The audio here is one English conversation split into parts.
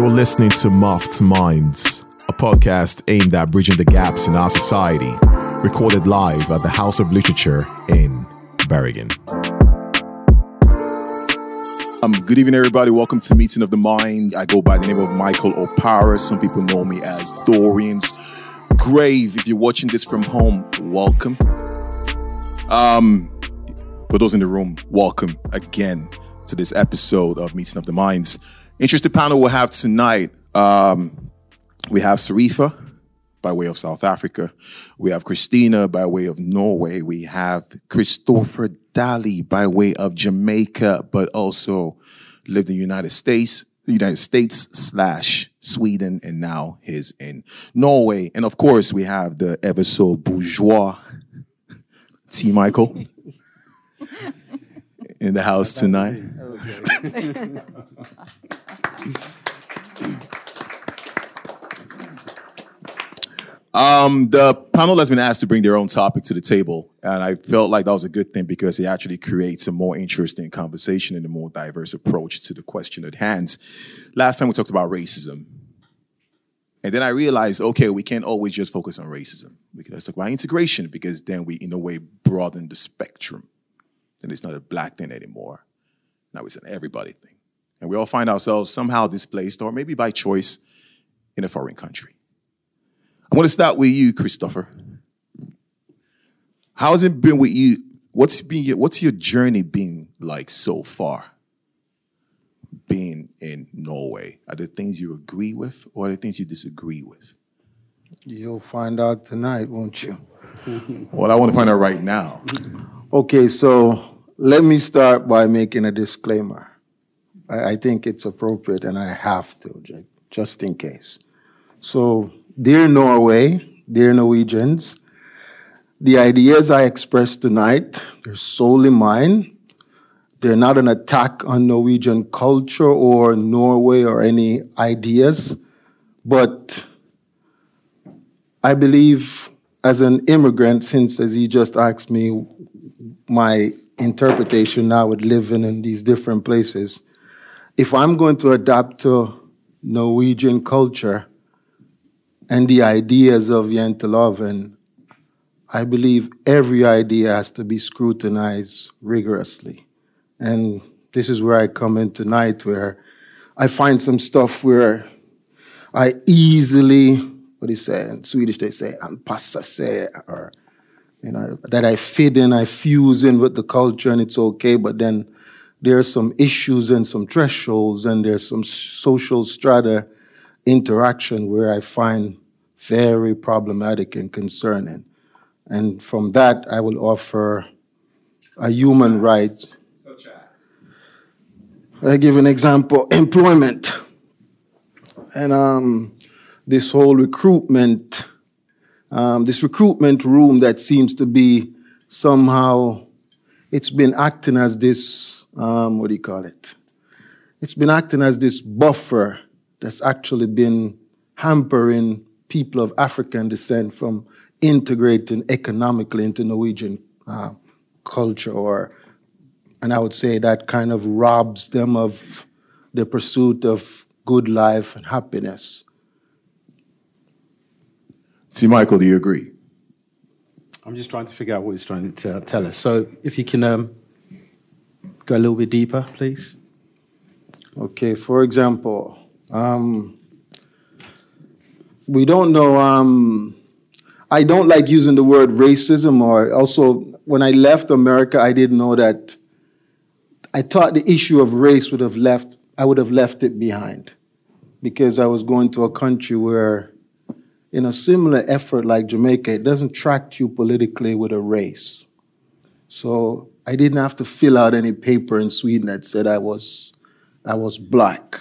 You're listening to Muffed Minds, a podcast aimed at bridging the gaps in our society, recorded live at the House of Literature in Bergen. Um, good evening, everybody. Welcome to Meeting of the Mind. I go by the name of Michael O'Para. Some people know me as Dorian's Grave. If you're watching this from home, welcome. Um, for those in the room, welcome again to this episode of Meeting of the Minds. Interesting panel we'll have tonight. Um, we have Sarifa by way of South Africa. We have Christina by way of Norway. We have Christopher Dali by way of Jamaica, but also lived in the United States, the United States slash Sweden, and now he's in Norway. And of course, we have the ever so bourgeois T. Michael in the house tonight. Um, the panel has been asked to bring their own topic to the table, and I felt like that was a good thing because it actually creates a more interesting conversation and a more diverse approach to the question at hand. Last time we talked about racism, and then I realized, okay, we can't always just focus on racism. We can talk about integration because then we, in a way, broaden the spectrum. Then it's not a black thing anymore. Now it's an everybody thing, and we all find ourselves somehow displaced, or maybe by choice, in a foreign country. I want to start with you, Christopher. How's it been with you? What's been your, what's your journey been like so far? Being in Norway, are there things you agree with, or are there things you disagree with? You'll find out tonight, won't you? Well, I want to find out right now. Okay, so let me start by making a disclaimer. I, I think it's appropriate, and I have to, just in case. So, dear Norway, dear Norwegians, the ideas I express tonight, they're solely mine. They're not an attack on Norwegian culture or Norway or any ideas, but I believe as an immigrant, since as he just asked me, my interpretation now with living in these different places, if I'm going to adapt to Norwegian culture and the ideas of Janteloven, I believe every idea has to be scrutinized rigorously. And this is where I come in tonight, where I find some stuff where I easily, what do you say? In Swedish, they say, anpassa sig, or, you know, that I fit in, I fuse in with the culture and it's okay, but then there's some issues and some thresholds and there's some social strata interaction where I find very problematic and concerning. And from that, I will offer a human right. I give an example employment. And um, this whole recruitment, um, this recruitment room that seems to be somehow, it's been acting as this, um, what do you call it? It's been acting as this buffer that's actually been hampering people of African descent from integrating economically into Norwegian uh, culture, or, and I would say that kind of robs them of the pursuit of good life and happiness. See, Michael, do you agree? I'm just trying to figure out what he's trying to tell, tell us. So if you can um, go a little bit deeper, please. Okay, for example, um, we don't know. Um, I don't like using the word racism, or also when I left America, I didn't know that. I thought the issue of race would have left. I would have left it behind, because I was going to a country where, in a similar effort like Jamaica, it doesn't track you politically with a race. So I didn't have to fill out any paper in Sweden that said I was, I was black.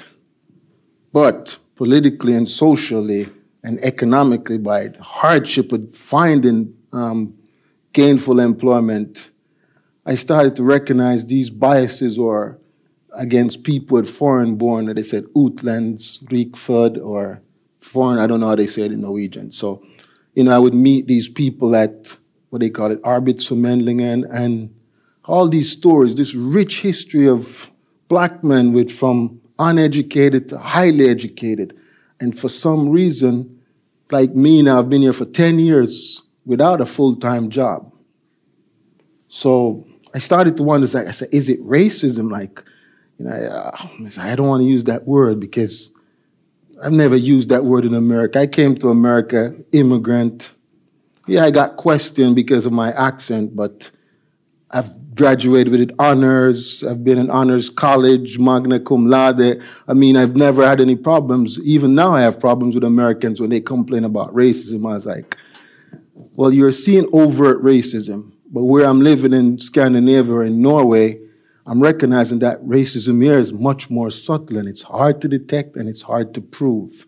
But politically and socially and economically, by hardship of finding um, gainful employment, I started to recognize these biases or against people with foreign born, that they said utlands, rikfödd, or foreign, I don't know how they say it in Norwegian. So, you know, I would meet these people at what they call it, Arbeidsformidlingen, and all these stories, this rich history of black men with from uneducated to highly educated. And for some reason, like me now, I've been here for 10 years without a full time job. So I started to wonder, I said, is it racism? Like, you know, I, I don't want to use that word because I've never used that word in America. I came to America, immigrant. Yeah, I got questioned because of my accent, but I've graduated with honors. I've been in honors college, magna cum laude. I mean, I've never had any problems. Even now, I have problems with Americans when they complain about racism. I was like, well, you're seeing overt racism, but where I'm living in Scandinavia in Norway, I'm recognizing that racism here is much more subtle and it's hard to detect and it's hard to prove.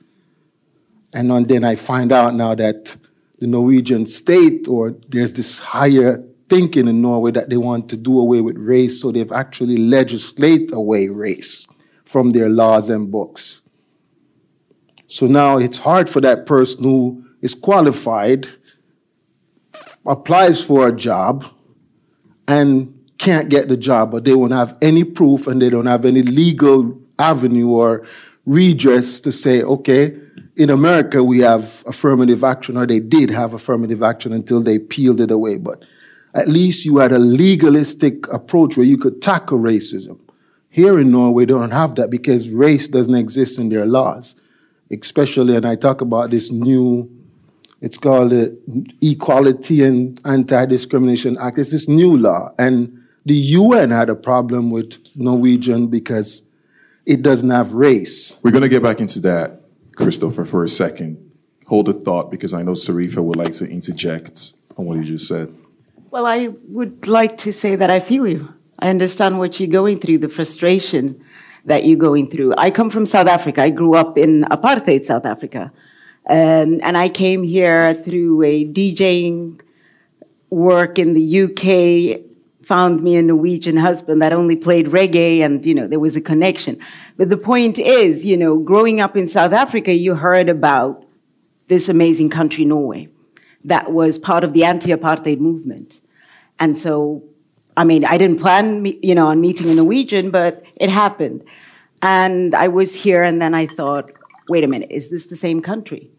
And then I find out now that the Norwegian state, or there's this higher thinking in Norway that they want to do away with race, so they've actually legislate away race from their laws and books. So now it's hard for that person who is qualified, applies for a job, and can't get the job, but they won't have any proof and they don't have any legal avenue or redress to say, okay, in America we have affirmative action, or they did have affirmative action until they peeled it away. But at least you had a legalistic approach where you could tackle racism. Here in Norway, they don't have that because race doesn't exist in their laws. Especially, and I talk about this new, it's called the Equality and Anti Discrimination Act. It's this new law. And the UN had a problem with Norwegian because it doesn't have race. We're going to get back into that, Christopher, for a second. Hold a thought because I know Sarifa would like to interject on what you just said. Well, I would like to say that I feel you. I understand what you're going through, the frustration that you're going through. I come from South Africa. I grew up in apartheid South Africa. Um, and I came here through a DJing work in the UK found me a Norwegian husband that only played reggae and, you know, there was a connection. But the point is, you know, growing up in South Africa, you heard about this amazing country, Norway, that was part of the anti-apartheid movement. And so, I mean, I didn't plan, you know, on meeting a Norwegian, but it happened. And I was here and then I thought, wait a minute, is this the same country?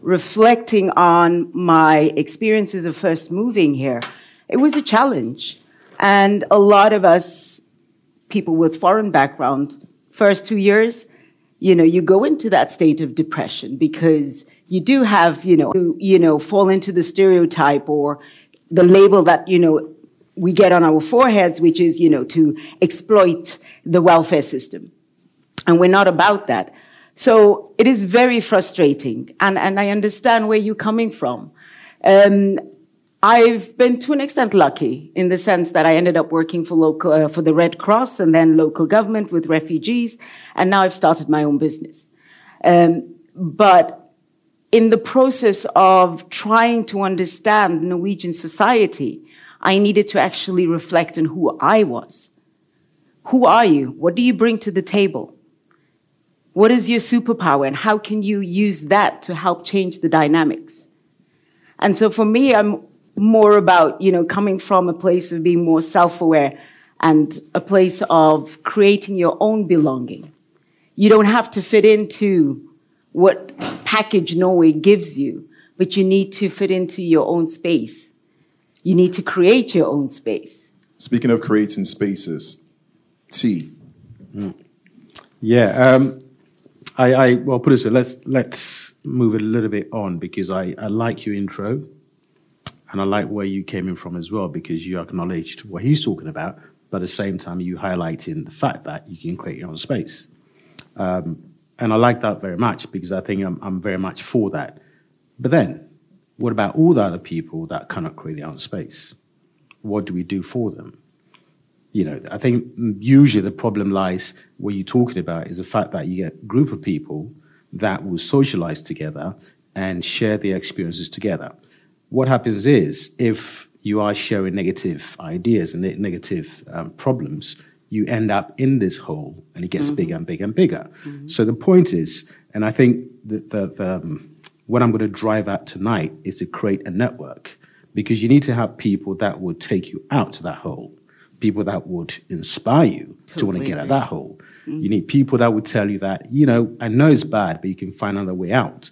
Reflecting on my experiences of first moving here, it was a challenge. And a lot of us, people with foreign background, first two years, you know, you go into that state of depression because you do have, you know, you, you know, fall into the stereotype or the label that, you know, we get on our foreheads, which is, you know, to exploit the welfare system. And we're not about that. So it is very frustrating. And, and I understand where you're coming from. Um, I've been to an extent lucky in the sense that I ended up working for local, uh, for the Red Cross and then local government with refugees. And now I've started my own business. Um, but in the process of trying to understand Norwegian society, I needed to actually reflect on who I was. Who are you? What do you bring to the table? What is your superpower and how can you use that to help change the dynamics? And so for me, I'm more about, you know, coming from a place of being more self-aware and a place of creating your own belonging. You don't have to fit into what package Norway gives you, but you need to fit into your own space. You need to create your own space. Speaking of creating spaces, T. Mm. Yeah, um, I, I well put it so. Let's let's move it a little bit on because I, I like your intro. And I like where you came in from as well because you acknowledged what he's talking about, but at the same time, you highlighting the fact that you can create your own space. Um, and I like that very much because I think I'm, I'm very much for that. But then, what about all the other people that cannot create their own space? What do we do for them? You know, I think usually the problem lies what you're talking about is the fact that you get a group of people that will socialize together and share their experiences together what happens is if you are sharing negative ideas and negative um, problems, you end up in this hole and it gets mm-hmm. bigger and bigger and bigger. Mm-hmm. So the point is, and I think that the, the um, what I'm going to drive at tonight is to create a network because you need to have people that would take you out to that hole, people that would inspire you totally to want to get out of that hole. You need people that will tell you that, you know, I know it's bad, but you can find another way out.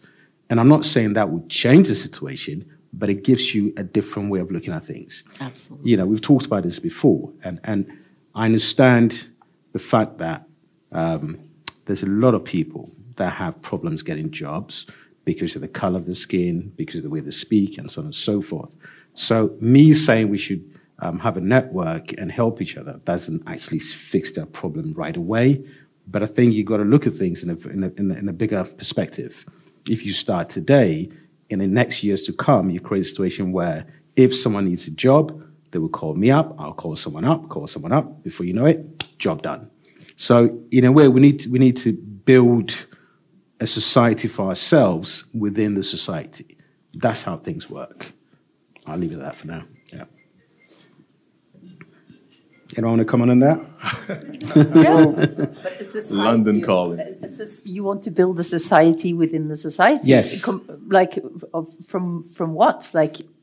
And I'm not saying that would change the situation, but it gives you a different way of looking at things. Absolutely. You know, we've talked about this before, and, and I understand the fact that um, there's a lot of people that have problems getting jobs because of the color of the skin, because of the way they speak, and so on and so forth. So, me saying we should um, have a network and help each other doesn't actually fix that problem right away. But I think you've got to look at things in a, in a, in a, in a bigger perspective. If you start today, in the next years to come, you create a situation where if someone needs a job, they will call me up, I'll call someone up, call someone up. Before you know it, job done. So in a way, we need to, we need to build a society for ourselves within the society. That's how things work. I'll leave it at that for now. Yeah. Anyone want to comment on that? But society- London calling. You want to build a society within the society? Yes. Like, of, from from what? Like, w-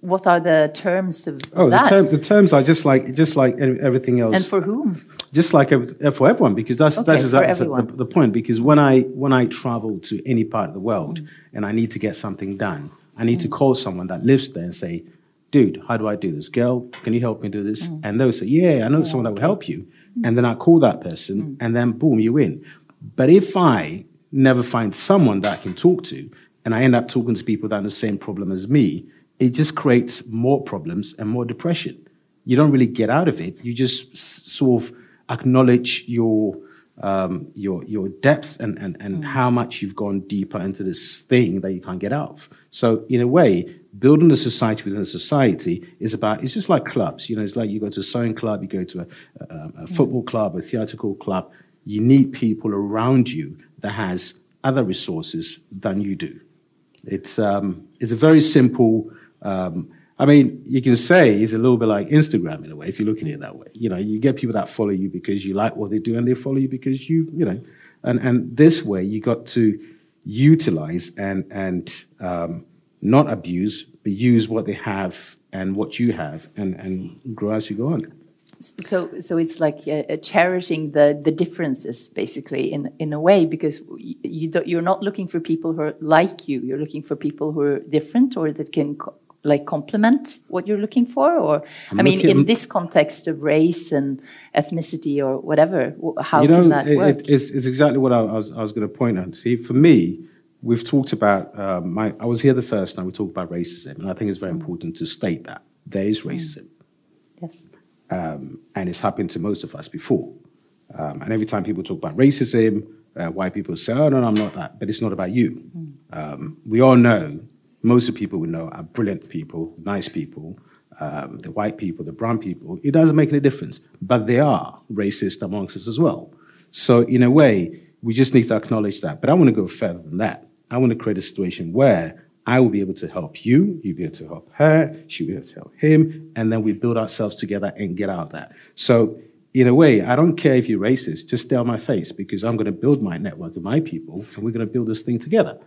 what are the terms of Oh, the, that? term, the terms are just like just like everything else. and for whom? just like uh, for everyone because that's Okay, that's exactly the, the point because when i when i travel to any part of the world and i need to get something done i need to mm. call someone that lives there and say dude how do i do this? Girl can you help me do this? Mm. And they'll say yeah i know someone that will help you. Mm. And then i call that person and then boom you win. but if i never find someone that i can talk to and i end up talking to people that have the same problem as me it just creates more problems and more depression you don't really get out of it. You just s- sort of acknowledge your um, your your depth and, and, and how much you've gone deeper into this thing that you can't get out of. So in a way, building a society within a society is about it's just like clubs. You know, it's like you go to a sewing club, you go to a, a, a football club, a theatrical club. You need people around you that has other resources than you do. It's um, it's a very simple. Um, I mean, you can say it's a little bit like Instagram in a way if you're looking at it that way. You know, you get people that follow you because you like what they do, and they follow you because you, you know, and and this way you got to utilize and and um, not abuse, but use what they have and what you have, and and grow as you go on. So, so it's like uh, uh, cherishing the the differences, basically, in in a way, because you, don't, you're not looking for people who are like you. You're looking for people who are different or that can like complement what you're looking for. Or, I'm I mean, looking- in this context of race and ethnicity or whatever, how you know, can that it- work? it's, it's exactly what I, was, I was going to point on. See, for me, we've talked about, um, my, I was here the first time we talked about racism, and I think it's very important to state that there is racism, yes. um, and it's happened to most of us before. Um, and every time people talk about racism, uh, white people say, oh, no, no, I'm not that, but it's not about you. Um, we all know, most of the people we know are brilliant people, nice people, um, the white people, the brown people. It doesn't make any difference, but they are racist amongst us as well. So, in a way, we just need to acknowledge that. But I want to go further than that. I want to create a situation where I will be able to help you, you'll be able to help her, she'll be able to help him, and then we build ourselves together and get out of that. So, in a way, I don't care if you're racist, just stay on my face because I'm going to build my network of my people and we're going to build this thing together.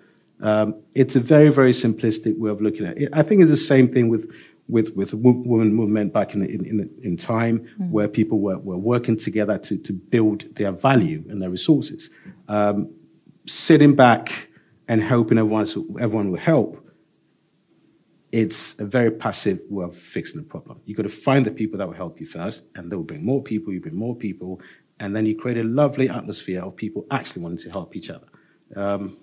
Um, it's a very, very simplistic way of looking at it. I think it's the same thing with with with the women movement back in in, in, in time, where people were, were working together to to build their value and their resources. Um, sitting back and hoping everyone everyone will help. It's a very passive way of fixing the problem. You got to find the people that will help you first, and they will bring more people. You bring more people, and then you create a lovely atmosphere of people actually wanting to help each other. Um,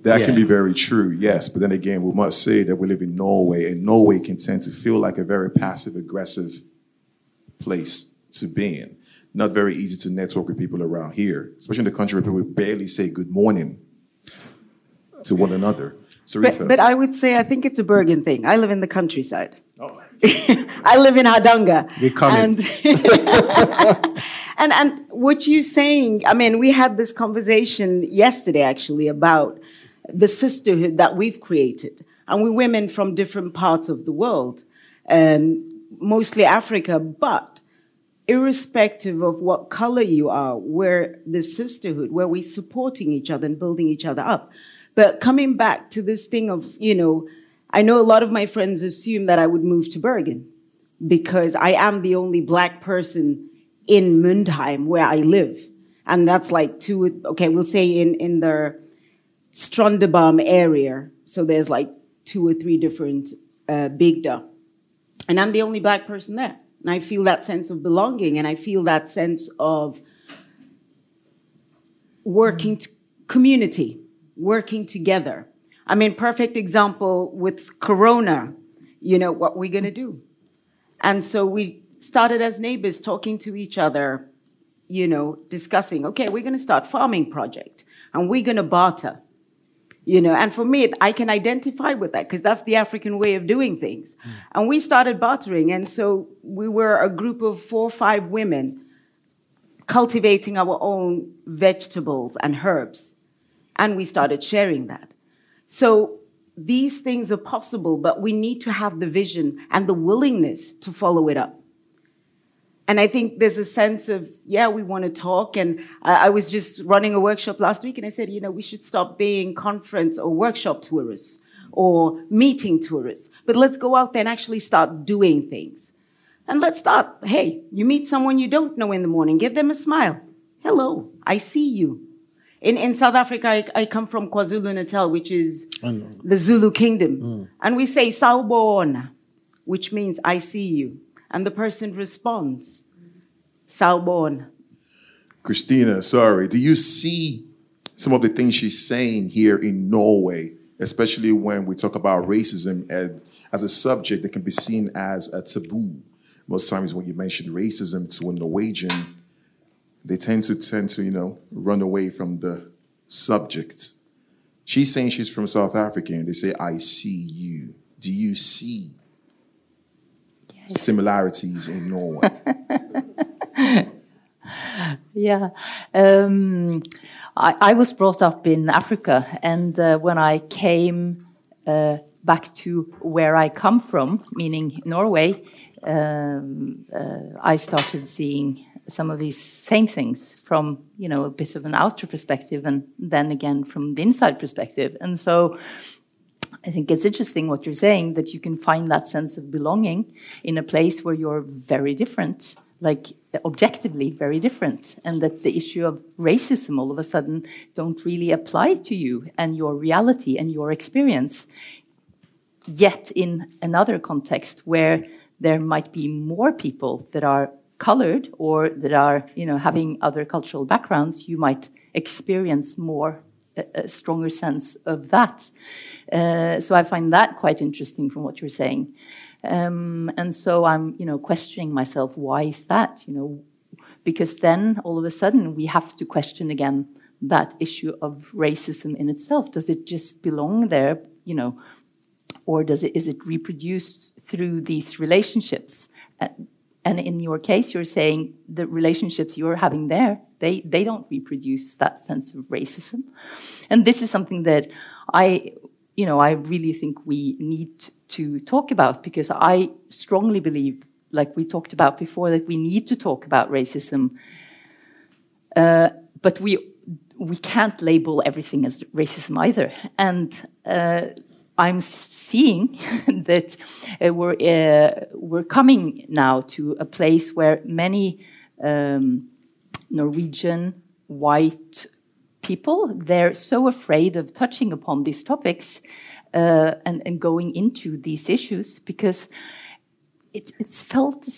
That can be very true, yes. But then again, we must say that we live in Norway, and Norway can tend to feel like a very passive aggressive place to be in. Not very easy to network with people around here, especially in the country where people barely say good morning to one another. Sarifa. But, but I would say I think it's a Bergen thing. I live in the countryside. Oh, I live in Hardanger. We're coming. And, and and what you're saying, I mean, we had this conversation yesterday actually about the sisterhood that we've created. And we're women from different parts of the world, um, mostly Africa, but irrespective of what color you are, we're the sisterhood, where we're supporting each other and building each other up. But coming back to this thing of, you know, I know a lot of my friends assume that I would move to Bergen because I am the only black person in Mundheim, where I live. And that's like two, okay, we'll say in, in the Strandebarm area. So there's like two or three different uh, bygder. And I'm the only black person there. And I feel that sense of belonging and I feel that sense of working t- community, working together. I mean, perfect example with Corona, you know, what we're going to do. And so we started as neighbors talking to each other, you know, discussing, okay, we're going to start farming project and we're going to barter you know and for me i can identify with that because that's the african way of doing things. Mm. and we started bartering and so we were a group of four or five women cultivating our own vegetables and herbs and we started sharing that. So these things are possible but we need to have the vision and the willingness to follow it up and I think there's a sense of, yeah, we want to talk. And I, I, was just running a workshop last week and I said, you know, we should stop being conference or workshop tourists or meeting tourists, but let's go out there and actually start doing things. And let's start, hey, you meet someone you don't know in the morning, give them a smile. Hello, I see you. In, in South Africa, I, I come from KwaZulu Natal, which is the Zulu kingdom. Mm. And we say Sawubona, which means I see you and the person responds, Sawubona. Christina, sorry, do you see some of the things she's saying here in Norway, especially when we talk about racism as, as a subject that can be seen as a taboo? Most times when you mention racism to a Norwegian, they tend to tend to, you know, run away from the subject. She's saying she's from South Africa and they say, I see you. Do you see similarities in Norway? yeah. Um, I, I, was brought up in Africa, and uh, when I came uh, back to where I come from, meaning Norway, um, uh, I started seeing some of these same things from you know a bit of an outer perspective, and then again from the inside perspective, and so I think it's interesting what you're saying that you can find that sense of belonging in a place where you're very different, like objectively very different, and that the issue of racism all of a sudden don't really apply to you and your reality and your experience. Yet, in another context where there might be more people that are colored or that are, you know, having other cultural backgrounds, you might experience more a, stronger sense of that. Uh, so I find that quite interesting from what you're saying. Um, and so I'm, you know, questioning myself, why is that? You know, because then all of a sudden we have to question again that issue of racism in itself. Does it just belong there? You know, or does it is it reproduced through these relationships? Uh, and in your case, you're saying the relationships you're having there, they, they don't reproduce that sense of racism. And this is something that I, you know, I really think we need to talk about because I strongly believe, like we talked about before, that we need to talk about racism. Uh, but we we can't label everything as racism either. And uh, I'm seeing that uh, we're uh, we're coming now to a place where many um, Norwegian white people they're so afraid of touching upon these topics uh, and, and, going into these issues because it, it's felt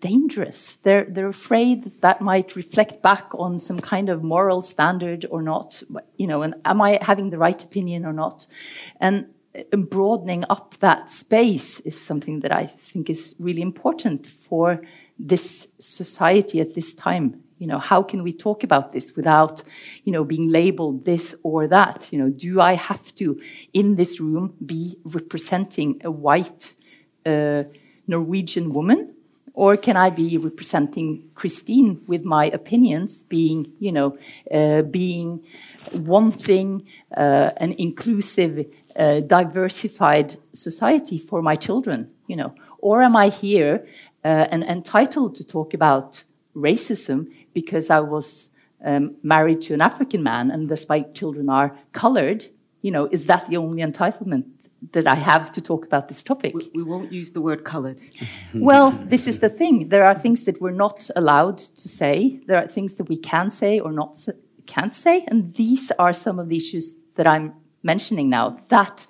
dangerous. They're they're afraid that, that might reflect back on some kind of moral standard or not. You know, and am I having the right opinion or not? And broadening up that space is something that I think is really important for this society at this time. You know, how can we talk about this without, you know, being labeled this or that? You know, do I have to, in this room, be representing a white uh, Norwegian woman? Or can I be representing Christine with my opinions, being, you know, uh, being wanting uh, an inclusive a diversified society for my children, you know? Or am I here uh, and entitled to talk about racism because I was um, married to an African man and my children are colored? You know, is that the only entitlement that I have to talk about this topic. We, we won't use the word colored. well, this is the thing. There are things that we're not allowed to say. There are things that we can say or not can't say, and these are some of the issues that I'm mentioning now. That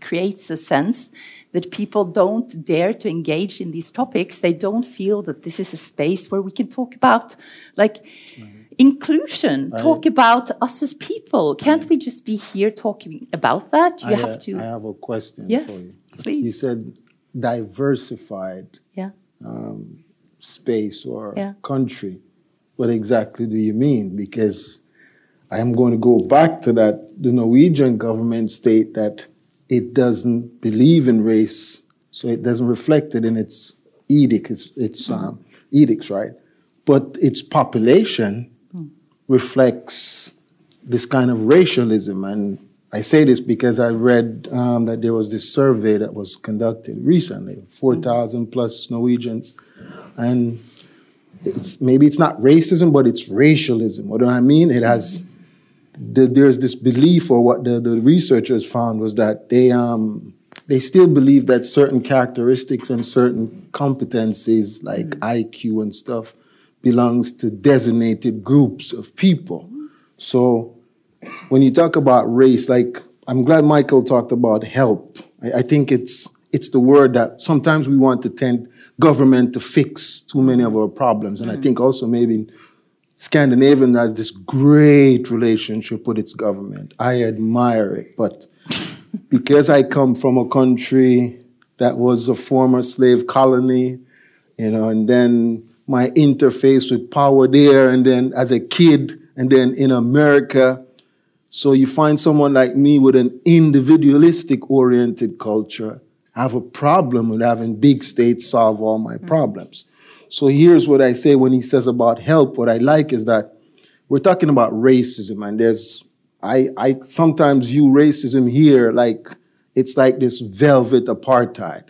creates a sense that people don't dare to engage in these topics. They don't feel that this is a space where we can talk about, like. Mm inclusion talk about us as people can't we just be here talking about that you I, have to i have a question yes, for you please. you said diversified yeah. um, space or yeah. country what exactly do you mean because i am going to go back to that the norwegian government state that it doesn't believe in race so it doesn't reflect it in its edict its, its um, edicts right but its population reflects this kind of racialism. And I say this because I read um, that there was this survey that was conducted recently 4,000 plus Norwegians. And it's, maybe it's not racism, but it's racialism. What do I mean? It has, the, there's this belief, or what the, the researchers found was that they, um, they still believe that certain characteristics and certain competencies, like mm. IQ and stuff, belongs to designated groups of people. So when you talk about race, like I'm glad Michael talked about help. I, I think it's it's the word that sometimes we want to tend government to fix too many of our problems. And mm. I think also maybe Scandinavian has this great relationship with its government. I admire it. But because I come from a country that was a former slave colony, you know, and then my interface with power there, and then as a kid, and then in America. So you find someone like me with an individualistic oriented culture have a problem with having big states solve all my mm. problems. So here's what I say when he says about help. What I like is that we're talking about racism, and there's I, I sometimes view racism here like it's like this velvet apartheid.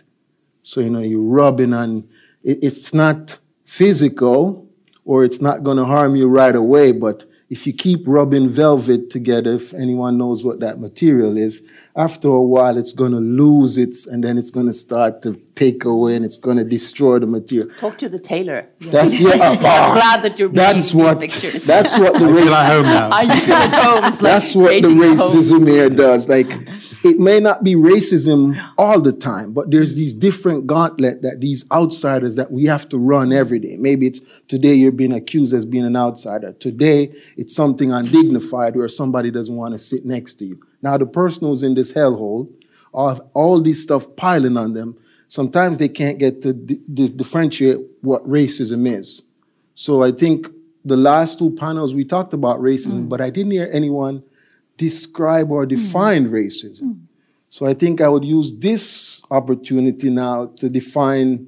So you know you're rubbing on. It, it's not physical or it's not going to harm you right away, but if you keep rubbing velvet together, if anyone knows what that material is, after a while it's going to lose its, and then it's going to start to take away, and it's going to destroy the material. Talk to the tailor. That's yeah. I'm glad that you're that's what, pictures. That's what the race, at home now. I feel at home. Like that's what the racism here does. Like it may not be racism all the time, but there's these different gauntlet that these outsiders that we have to run every day. Maybe it's today you're being accused as being an outsider. Today it's something undignified where somebody doesn't want to sit next to you. Now the person who's in this hellhole, all, all this stuff piling on them, sometimes they can't get to differentiate what racism is. So I think the last two panels we talked about racism, mm. but I didn't hear anyone describe or define mm. racism. Mm. So I think I would use this opportunity now to define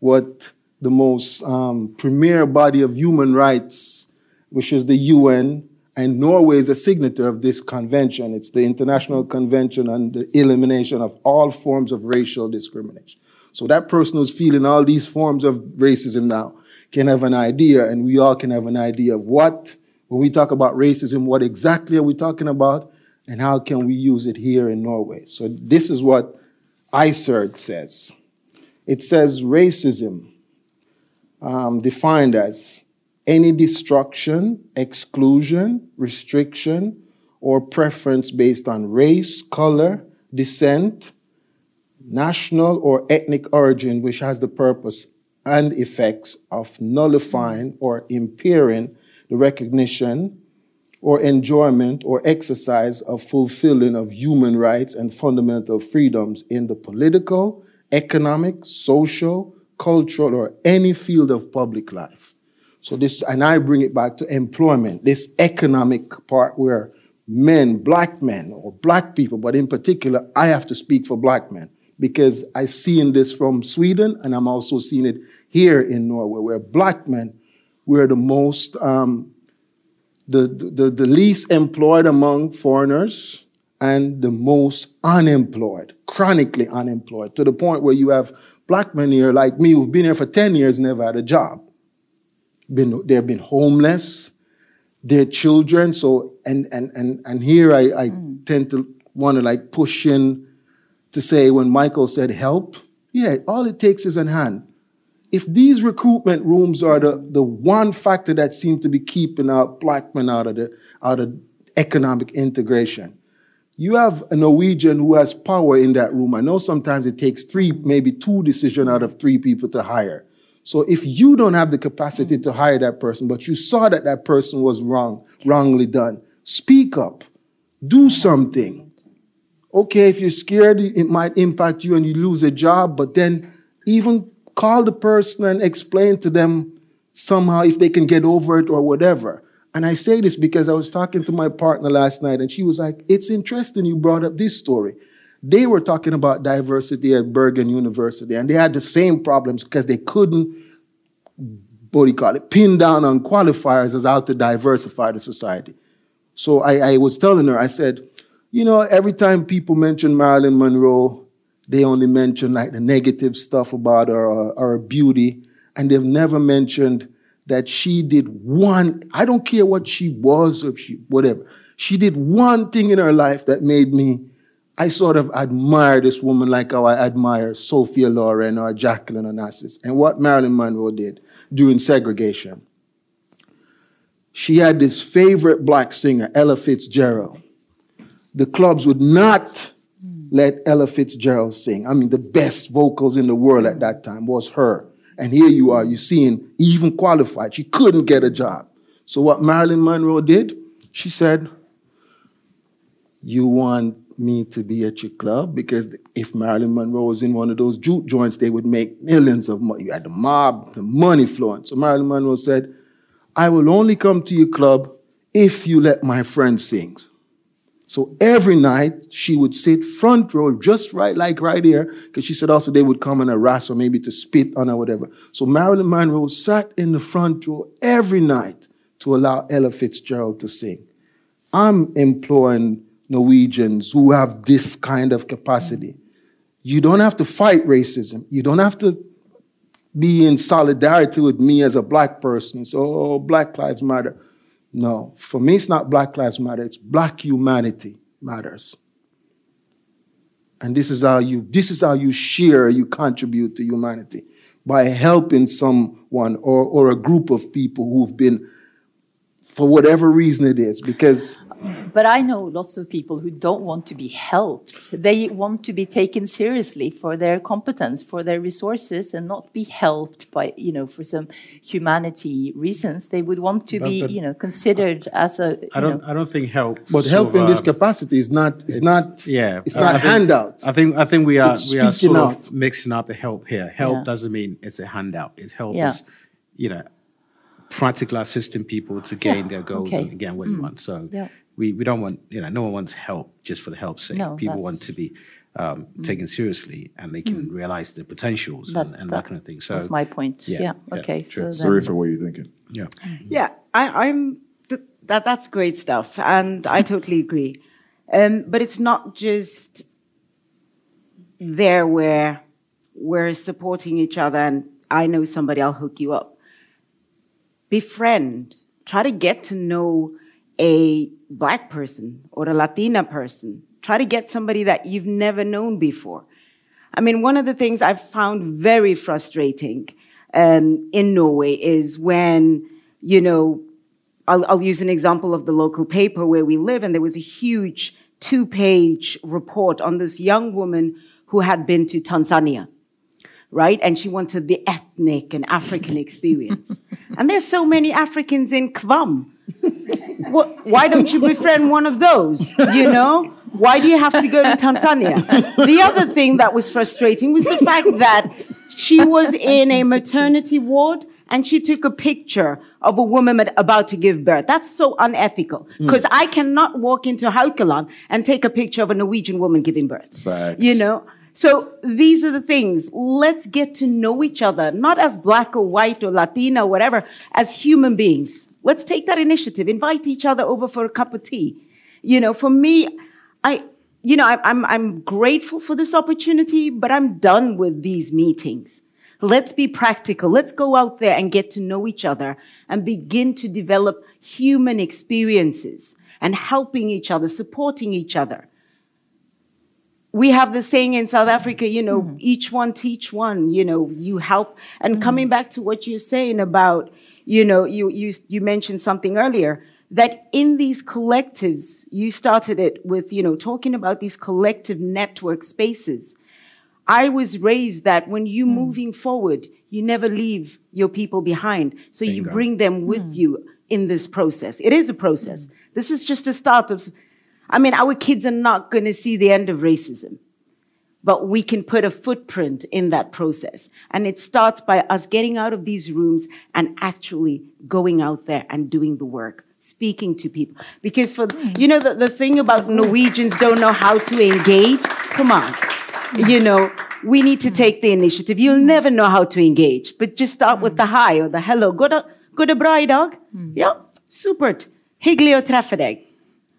what the most um, premier body of human rights, which is the UN, and Norway is a signatory of this convention. It's the International Convention on the Elimination of All Forms of Racial Discrimination. So that person who's feeling all these forms of racism now can have an idea, and we all can have an idea of what when we talk about racism, what exactly are we talking about, and how can we use it here in Norway? So, this is what ICERD says it says racism, um, defined as any destruction, exclusion, restriction, or preference based on race, color, descent, national or ethnic origin, which has the purpose and effects of nullifying or impairing the recognition or enjoyment or exercise of fulfilling of human rights and fundamental freedoms in the political, economic, social, cultural, or any field of public life. So this, and I bring it back to employment, this economic part where men, black men, or black people, but in particular, I have to speak for black men because I see in this from Sweden, and I'm also seeing it here in Norway, where black men we're the most, um, the, the, the least employed among foreigners and the most unemployed, chronically unemployed, to the point where you have black men here like me who've been here for 10 years, never had a job. Been, they've been homeless, their children. So, and, and, and, and here I, I mm. tend to want to like push in to say when Michael said help, yeah, all it takes is an hand. If these recruitment rooms are the, the one factor that seems to be keeping out black men out of the out of economic integration, you have a Norwegian who has power in that room. I know sometimes it takes three, maybe two decisions out of three people to hire. So if you don't have the capacity to hire that person, but you saw that that person was wrong, wrongly done, speak up, do something. Okay, if you're scared, it might impact you and you lose a job, but then even call the person and explain to them somehow if they can get over it or whatever. And I say this because I was talking to my partner last night and she was like, It's interesting you brought up this story. They were talking about diversity at Bergen University and they had the same problems because they couldn't, what do you call it, pin down on qualifiers as how to diversify the society. So I, I was telling her, I said, you know, every time people mention Marilyn Monroe, they only mention like the negative stuff about her, her beauty, and they've never mentioned that she did one, I don't care what she was or she, whatever, she did one thing in her life that made me, I sort of admire this woman like how I admire Sophia Loren or Jacqueline Onassis. And what Marilyn Monroe did during segregation. She had this favorite black singer, Ella Fitzgerald. The clubs would not let Ella Fitzgerald sing. I mean, the best vocals in the world at that time was her. And here you are, you're seeing even qualified. She couldn't get a job. So what Marilyn Monroe did, she said, You want me to be at your club? Because if Marilyn Monroe was in one of those juke joints, they would make millions of money. You had the mob, the money flowing. So Marilyn Monroe said, I will only come to your club if you let my friend sing. So every night she would sit front row, just right, like right here, because she said also they would come and harass her, maybe to spit on her, whatever. So Marilyn Monroe sat in the front row every night to allow Ella Fitzgerald to sing. I'm employing Norwegians who have this kind of capacity. You don't have to fight racism. You don't have to be in solidarity with me as a black person. So, oh, Black Lives Matter. No, for me, it's not Black Lives Matter, it's Black humanity matters. And this is how you this is how you share, you contribute to humanity by helping someone or, or a group of people who've been, for whatever reason it is, because but I know lots of people who don't want to be helped. They want to be taken seriously for their competence, for their resources, and not be helped by, you know, for some humanity reasons. They would want to But- be, but- you know, considered as a. I don't. know- I don't think help. but sort help in this uh, capacity is not is it's- not Yeah, it's I- not I think- handout. I think. I think we are. It's We are speaking sort out. of mixing up the help here. Help Yeah. doesn't mean it's a handout. It helps. Yeah. you know, practical assisting people to gain Yeah, their goals okay. Mm. and again what you want. So Yeah. We, we don't want you know no one wants help just for the help's sake. No, people want Mm. to be um, taken seriously and they can realize their potentials and, That's and that- that, kind of thing. So That's my point. yeah, Yeah. yeah, Okay. true. so Sorry then- for what you're thinking. yeah. Yeah, I, I'm th- that. That's great stuff, and I totally agree. Um, but it's not just there where we're supporting each other, and I know somebody, I'll hook you up. Befriend. Try to get to know a black person or a Latina person. Try to get somebody that you've never known before. I mean, one of the things I've found very frustrating um, in Norway is when, you know, I'll, I'll use an example of the local paper where we live, and there was a huge two page report on this young woman who had been to Tanzania, right? And she wanted the ethnic and African experience. and there's so many Africans in Kvam. What, why don't you befriend one of those? You know? Why do you have to go to Tanzania? The other thing that was frustrating was the fact that she was in a maternity ward and she took a picture of a woman about to give birth. That's so unethical hmm. because I cannot walk into Haukeland and take a picture of a Norwegian woman giving birth. Facts. You know? So these are the things. Let's get to know each other, not as black or white or Latina or whatever, as human beings. Let's take that initiative. Invite each other over for a cup of tea. You know, for me, I, you know, I, I'm I'm grateful for this opportunity, but I'm done with these meetings. Let's be practical. Let's go out there and get to know each other and begin to develop human experiences and helping each other, supporting each other. we have the saying in South Africa, you know, mm-hmm. each one teach one, you know, you help. And coming mm-hmm. back to what you're saying about, you know, you, you, you mentioned something earlier that in these collectives, you started it with, you know, talking about these collective network spaces. I was raised that when you're moving forward, you never leave your people behind. So you bring them with you in this process. It is a process. This is just a start of, I mean, our kids are not going to see the end of racism, but we can put a footprint in that process. And it starts by us getting out of these rooms and actually going out there and doing the work. Speaking to people. Because for, you know, the, the thing about Norwegians don't know how to engage. Come on you know, we need to take the initiative. You'll never know how to engage, but just start with the hi or the hello. Good, good bra idag? Ja, supert. Hyggelig å.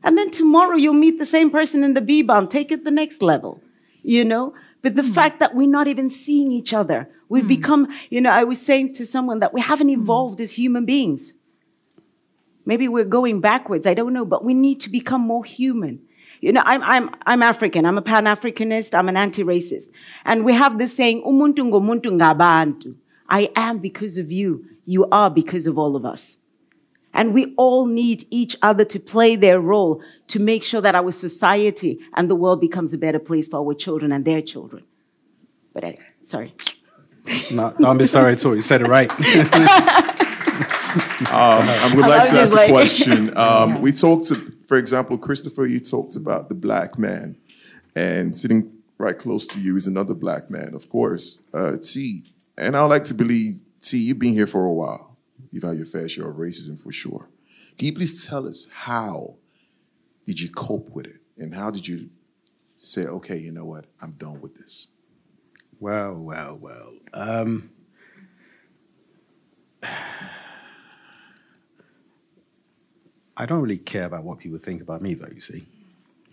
And then tomorrow you'll meet the same person in the B-Bahn. Take it the next level, you know? But the hmm. fact that we're not even seeing each other, we've hmm. become, you know, I was saying to someone that we haven't hmm. evolved as human beings. Maybe we're going backwards. I don't know, but we need to become more human. You know, I'm, I'm, I'm African. I'm a Pan Africanist. I'm an anti racist. And we have this saying, Umuntu ngumuntu ngabantu. I am because of you. You are because of all of us. And we all need each other to play their role to make sure that our society and the world becomes a better place for our children and their children. But anyway, sorry. No, don't be sorry at all. You said it right. Um, I would like to ask you, a question. Um, we talked to, for example, Christopher, you talked about the black man, and sitting right close to you is another black man, of course, uh, T. And I would like to believe, T, you've been here for a while. You've had your fair share of racism for sure. Can you please tell us how did you cope with it? And how did you say, okay, you know what, I'm done with this? Well, well, well. Um, I don't really care about what people think about me, though. You see,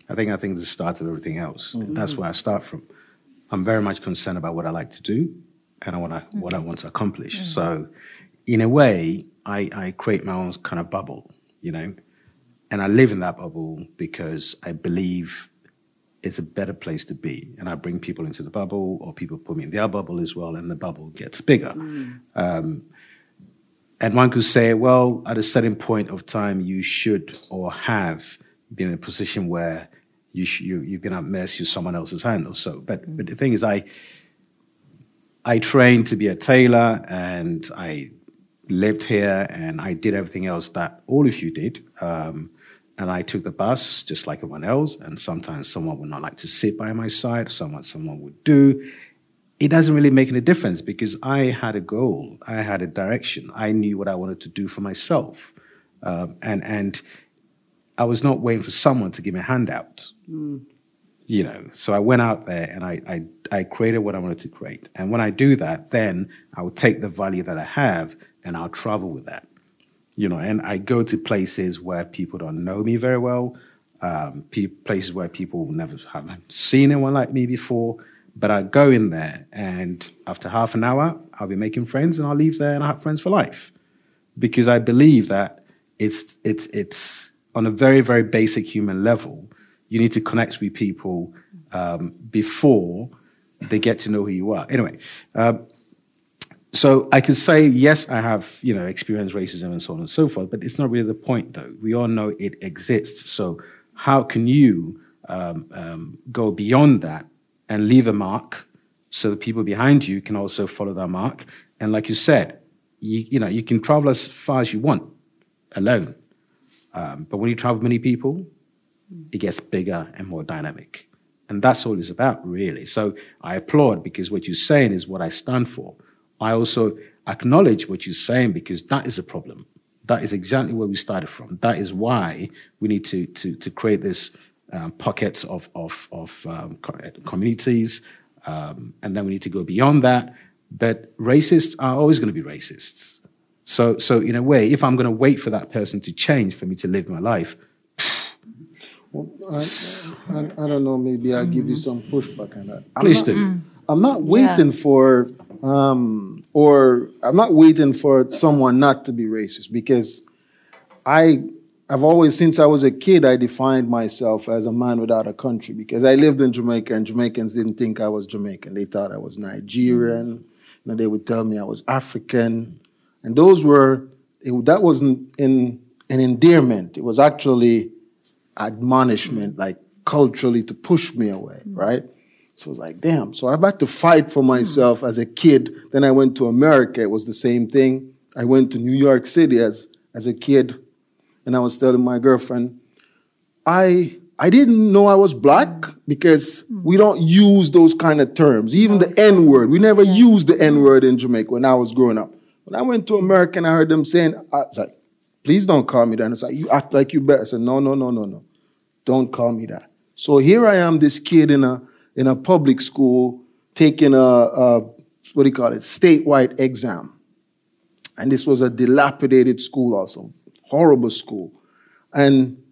I think I think it's the start of everything else. That's where I start from. I'm very much concerned about what I like to do and I want to, what I want to accomplish. So, in a way, I, I create my own kind of bubble, you know, and I live in that bubble because I believe it's a better place to be. And I bring people into the bubble, or people put me in their bubble as well, and the bubble gets bigger. Um, and one could say, well, at a certain point of time, you should or have been in a position where you sh- you, you've been at mercy of someone else's hand or so. But, but the thing is, I, I trained to be a tailor and I lived here and I did everything else that all of you did. Um, and I took the bus just like everyone else. And sometimes someone would not like to sit by my side, someone someone would do. It doesn't really make any difference because I had a goal, I had a direction, I knew what I wanted to do for myself, um, and and I was not waiting for someone to give me a handout you know so i went out there and I, I i created what i wanted to create and when i do that then i will take the value that i have and i'll travel with that you know and i go to places where people don't know me very well um, pe- places where people never have seen anyone like me before but i go in there and after half an hour i'll be making friends and i'll leave there and i have friends for life because I believe that it's it's it's on a very very basic human level. You need to connect with people um, before they get to know who you are. Anyway, um, so I could say yes, I have you know experienced racism and so on and so forth, but it's not really the point though. We all know it exists. So how can you um, um, go beyond that and leave a mark so the people behind you can also follow that mark? And like you said, you, you know, you can travel as far as you want alone. Um, but when you travel with many people, it gets bigger and more dynamic. And that's all it's about, really. So I applaud because what you're saying is what I stand for. I also acknowledge what you're saying because that is a problem. That is exactly where we started from. That is why we need to, to, to create this um, pockets of, of, of um, communities. Um, and then we need to go beyond that. But racists are always going to be racists. So, so in a way, if I'm going to wait for that person to change for me to live my life, I, I, I don't know. Maybe I'll give you some pushback on that. I'm please not, do. I'm not waiting for, um, or I'm not waiting for someone not to be racist because I I've always, since I was a kid, I defined myself as a man without a country because I lived in Jamaica and Jamaicans didn't think I was Jamaican. They thought I was Nigerian. You know, they would tell me I was African. And those were, it, that wasn't in, an endearment. It was actually admonishment, like culturally to push me away, right? So I was like, damn. So I've had to fight for myself as a kid. Then I went to America. It was the same thing. I went to New York City as, as a kid and I was telling my girlfriend, I I didn't know I was black because we don't use those kind of terms. Even the N word, we never used the N word in Jamaica when I was growing up. When I went to America and I heard them saying, I was like, please don't call me that. And it's like, you act like you better. I said, no, no, no, no, no. Don't call me that. So here I am, this kid in a in a public school taking a, a what do you call it, statewide exam. And this was a dilapidated school also, horrible school. And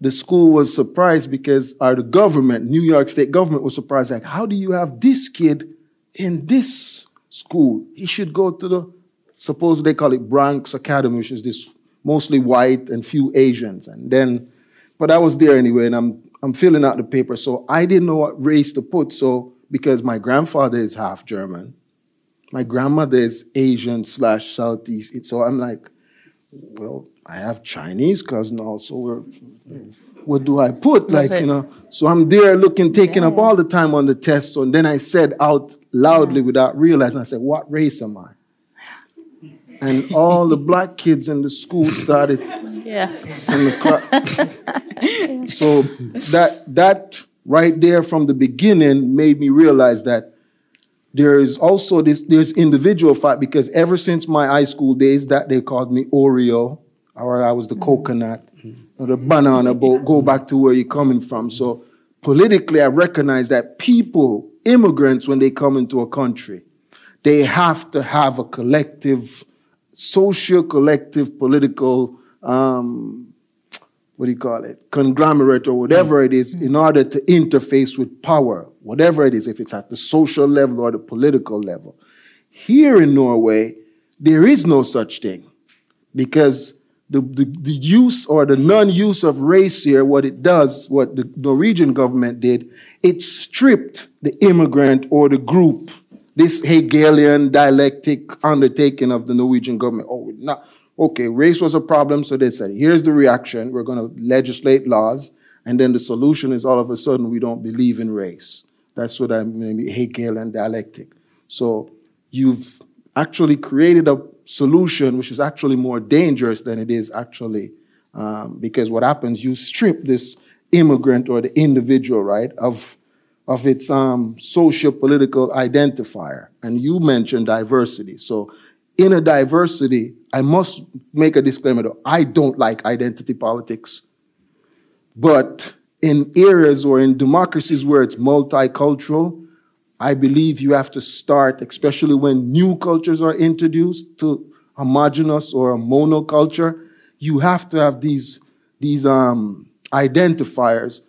the school was surprised because our the government, New York State government, was surprised. Like, how do you have this kid in this school? He should go to the suppose they call it Bronx Academy, which is this mostly white and few Asians. And then, but I was there anyway, and I'm I'm filling out the paper, so I didn't know what race to put. So because my grandfather is half German, my grandmother is Asian slash Southeast. So I'm like, well, I have Chinese cousin also. What do I put? Like, you know, so I'm there looking, taking up all the time on the test. So then I said out loudly without realizing, I said, what race am I? And all the black kids in the school started Yeah. in the so that that right there from the beginning made me realize that there is also this there's individual fight because ever since my high school days that they called me Oreo or I was the mm-hmm. coconut or the banana boat go back to where you're coming from so politically I recognize that people immigrants when they come into a country they have to have a collective social collective political um, what do you call it, conglomerate or whatever it is, in order to interface with power, whatever it is, if it's at the social level or the political level. Here in Norway, there is no such thing because the, the, the use or the non use of race here, what it does, what the Norwegian government did, it stripped the immigrant or the group, this Hegelian dialectic undertaking of the Norwegian government. Oh, not, okay, race was a problem, so they said, here's the reaction. We're going to legislate laws. And then the solution is all of a sudden we don't believe in race. That's what I mean, Hegelian dialectic. So you've actually created a solution which is actually more dangerous than it is actually. Um, because what happens, you strip this immigrant or the individual, right, of, of its um, social political identifier. And you mentioned diversity. So in a diversity, I must make a disclaimer though. I don't like identity politics. But in areas or in democracies where it's multicultural, I believe you have to start, especially when new cultures are introduced to homogenous or a monoculture, you have to have these, these um, identifiers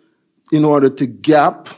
in order to gap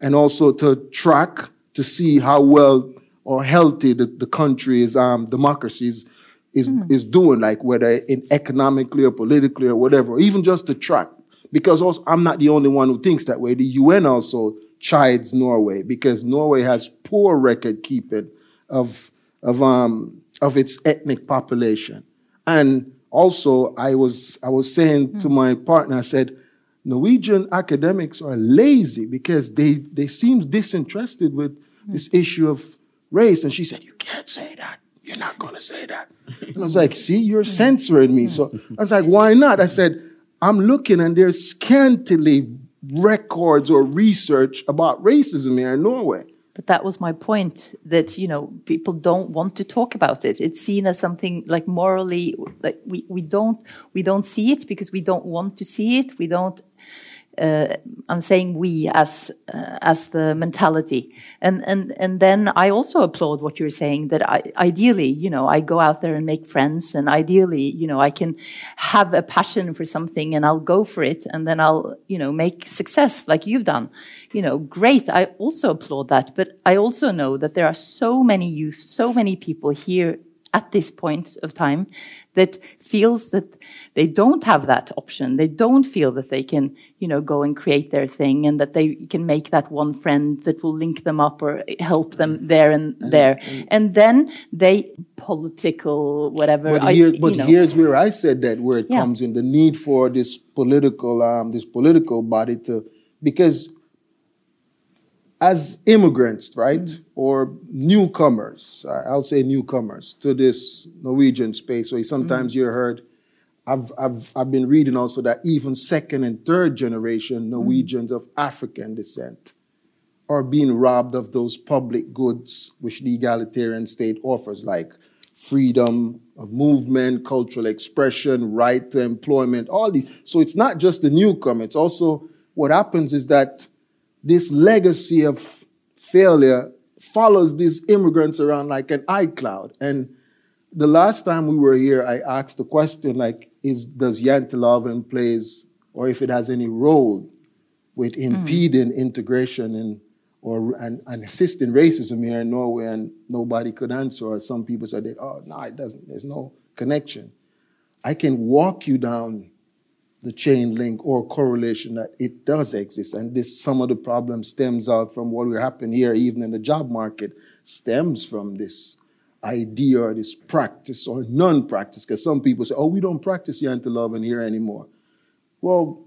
and also to track to see how well or healthy the, the country's um, democracy is, is, is doing, like whether in economically or politically or whatever, or even just to track. Because also, I'm not the only one who thinks that way. The UN also chides Norway because Norway has poor record keeping of, of, um, of its ethnic population. And also, I was, I was saying to my partner, I said, Norwegian academics are lazy because they, they seem disinterested with this issue of race. And she said, You can't say that. You're not going to say that. And I was like, See, you're censoring me. So I was like, Why not? I said, I'm looking and there's scantily records or research about racism here in Norway. But that was my point that you know people don't want to talk about it. It's seen as something like morally like we, we don't we don't see it because we don't want to see it. We don't. Uh, I'm saying we as uh, as the mentality, and and and then I also applaud what you're saying that I, ideally, you know, I go out there and make friends, and ideally, you know, I can have a passion for something and I'll go for it, and then I'll you know make success like you've done, you know, great. I also applaud that, but I also know that there are so many youth, so many people here at this point of time that feels that they don't have that option. They don't feel that they can, you know, go and create their thing and that they can make that one friend that will link them up or help them mm-hmm. there and mm-hmm. there. Mm-hmm. And then they political whatever. But, I- here, you know. here's where I said that where it Yeah. comes in the need for this political um, this political body to because as immigrants, right, Mm. or newcomers, I'll say newcomers to this Norwegian space. Where sometimes Mm. you heard, I've, I've, I've been reading also that even second and third generation Norwegians of African descent are being robbed of those public goods which the egalitarian state offers, like freedom of movement, cultural expression, right to employment, all these. So it's not just the newcomer, it's also what happens is that this legacy of failure follows these immigrants around like an iCloud. And the last time we were here, I asked the question like, is does Janteloven plays or if it has any role with hmm. impeding integration and or and, and assisting racism here in Norway, and nobody could answer. Or some people said, that, "Oh, no, it doesn't. There's no connection." I can walk you down the chain link or correlation that it does exist, and this some of the problem stems out from what will happen here, even in the job market, stems from this idea or this practice or non-practice. Because some people say, "Oh, we don't practice Janteloven here anymore." Well,